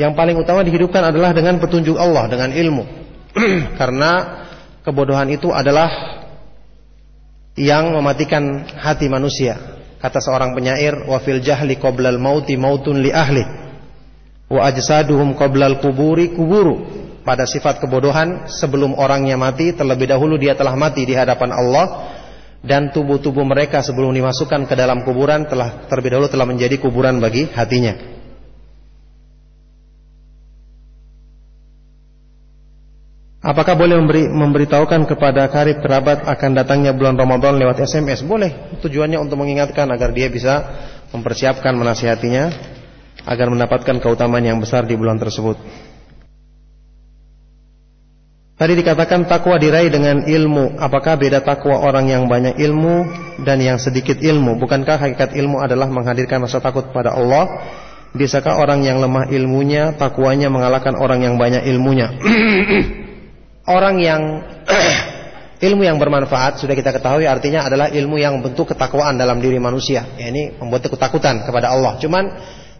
Yang paling utama dihidupkan adalah dengan petunjuk Allah, dengan ilmu. Karena kebodohan itu adalah yang mematikan hati manusia. Kata seorang penyair, "Wa fil jahli qoblal mauti mautun li ahli, wa ajsaduhum qoblal kuburi kuburu." Pada sifat kebodohan, sebelum orangnya mati, terlebih dahulu dia telah mati di hadapan Allah dan tubuh-tubuh mereka sebelum dimasukkan ke dalam kuburan telah terlebih dahulu telah menjadi kuburan bagi hatinya. Apakah boleh memberi, memberitahukan kepada karib kerabat akan datangnya bulan Ramadan lewat SMS? Boleh. Tujuannya untuk mengingatkan agar dia bisa mempersiapkan menasihatinya agar mendapatkan keutamaan yang besar di bulan tersebut. Tadi dikatakan takwa diraih dengan ilmu. Apakah beda takwa orang yang banyak ilmu dan yang sedikit ilmu? Bukankah hakikat ilmu adalah menghadirkan rasa takut pada Allah? Bisakah orang yang lemah ilmunya, takwanya mengalahkan orang yang banyak ilmunya? orang yang ilmu yang bermanfaat sudah kita ketahui artinya adalah ilmu yang bentuk ketakwaan dalam diri manusia. Ya, ini membuat ketakutan kepada Allah. Cuman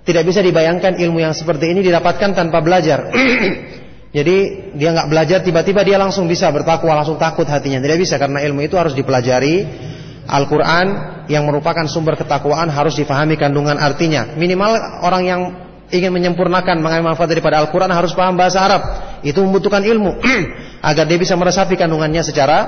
tidak bisa dibayangkan ilmu yang seperti ini didapatkan tanpa belajar. Jadi dia nggak belajar tiba-tiba dia langsung bisa bertakwa langsung takut hatinya tidak bisa karena ilmu itu harus dipelajari. Al-Quran yang merupakan sumber ketakwaan harus difahami kandungan artinya. Minimal orang yang ingin menyempurnakan mengambil manfaat daripada Al-Quran harus paham bahasa Arab. Itu membutuhkan ilmu agar dia bisa meresapi kandungannya secara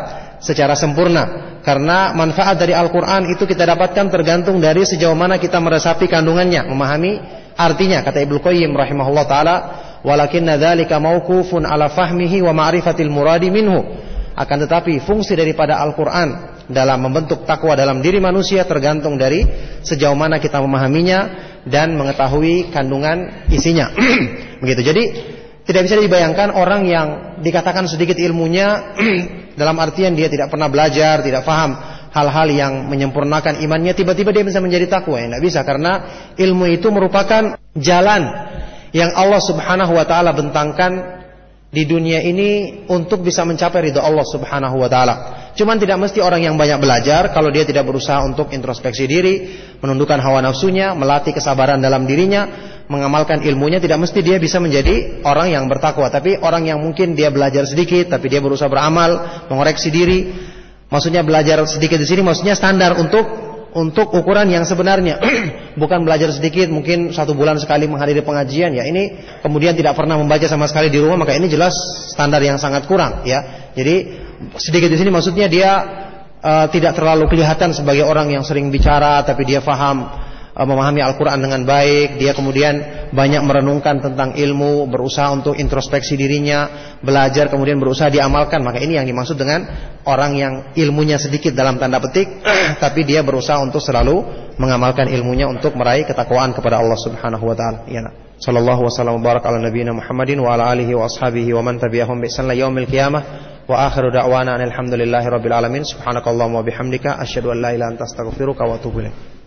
secara sempurna. Karena manfaat dari Al-Quran itu kita dapatkan tergantung dari sejauh mana kita meresapi kandungannya, memahami artinya. Kata Ibnu Qayyim rahimahullah taala, "Walakinna dzalika mauqufun ala fahmihi wa ma'rifatil muradi minhu." Akan tetapi fungsi daripada Al-Qur'an dalam membentuk takwa dalam diri manusia tergantung dari sejauh mana kita memahaminya dan mengetahui kandungan isinya. Begitu. Jadi tidak bisa dibayangkan orang yang dikatakan sedikit ilmunya dalam artian dia tidak pernah belajar, tidak paham hal-hal yang menyempurnakan imannya, tiba-tiba dia bisa menjadi takwa. Ya, tidak bisa karena ilmu itu merupakan jalan yang Allah Subhanahu wa taala bentangkan di dunia ini untuk bisa mencapai ridho Allah Subhanahu wa taala. Cuman tidak mesti orang yang banyak belajar kalau dia tidak berusaha untuk introspeksi diri, menundukkan hawa nafsunya, melatih kesabaran dalam dirinya, mengamalkan ilmunya. Tidak mesti dia bisa menjadi orang yang bertakwa. Tapi orang yang mungkin dia belajar sedikit tapi dia berusaha beramal mengoreksi diri. Maksudnya belajar sedikit di sini maksudnya standar untuk untuk ukuran yang sebenarnya. Bukan belajar sedikit mungkin satu bulan sekali menghadiri pengajian. Ya ini kemudian tidak pernah membaca sama sekali di rumah maka ini jelas standar yang sangat kurang ya. Jadi sedikit di sini maksudnya dia uh, tidak terlalu kelihatan sebagai orang yang sering bicara tapi dia faham Uh, memahami Al-Quran dengan baik, dia kemudian banyak merenungkan tentang ilmu, berusaha untuk introspeksi dirinya, belajar kemudian berusaha diamalkan. Maka ini yang dimaksud dengan orang yang ilmunya sedikit dalam tanda petik, tapi dia berusaha untuk selalu mengamalkan ilmunya untuk meraih ketakwaan kepada Allah Subhanahu wa taala. Ya. Sallallahu wasallam barak ala nabiyina Muhammadin wa ala alihi wa ashabihi wa man tabi'ahum bi ihsan yaumil qiyamah. Wa akhiru da'wana alhamdulillahi rabbil alamin. Subhanakallahumma bihamdika asyhadu an la ilaha anta astaghfiruka wa atubu ilaik.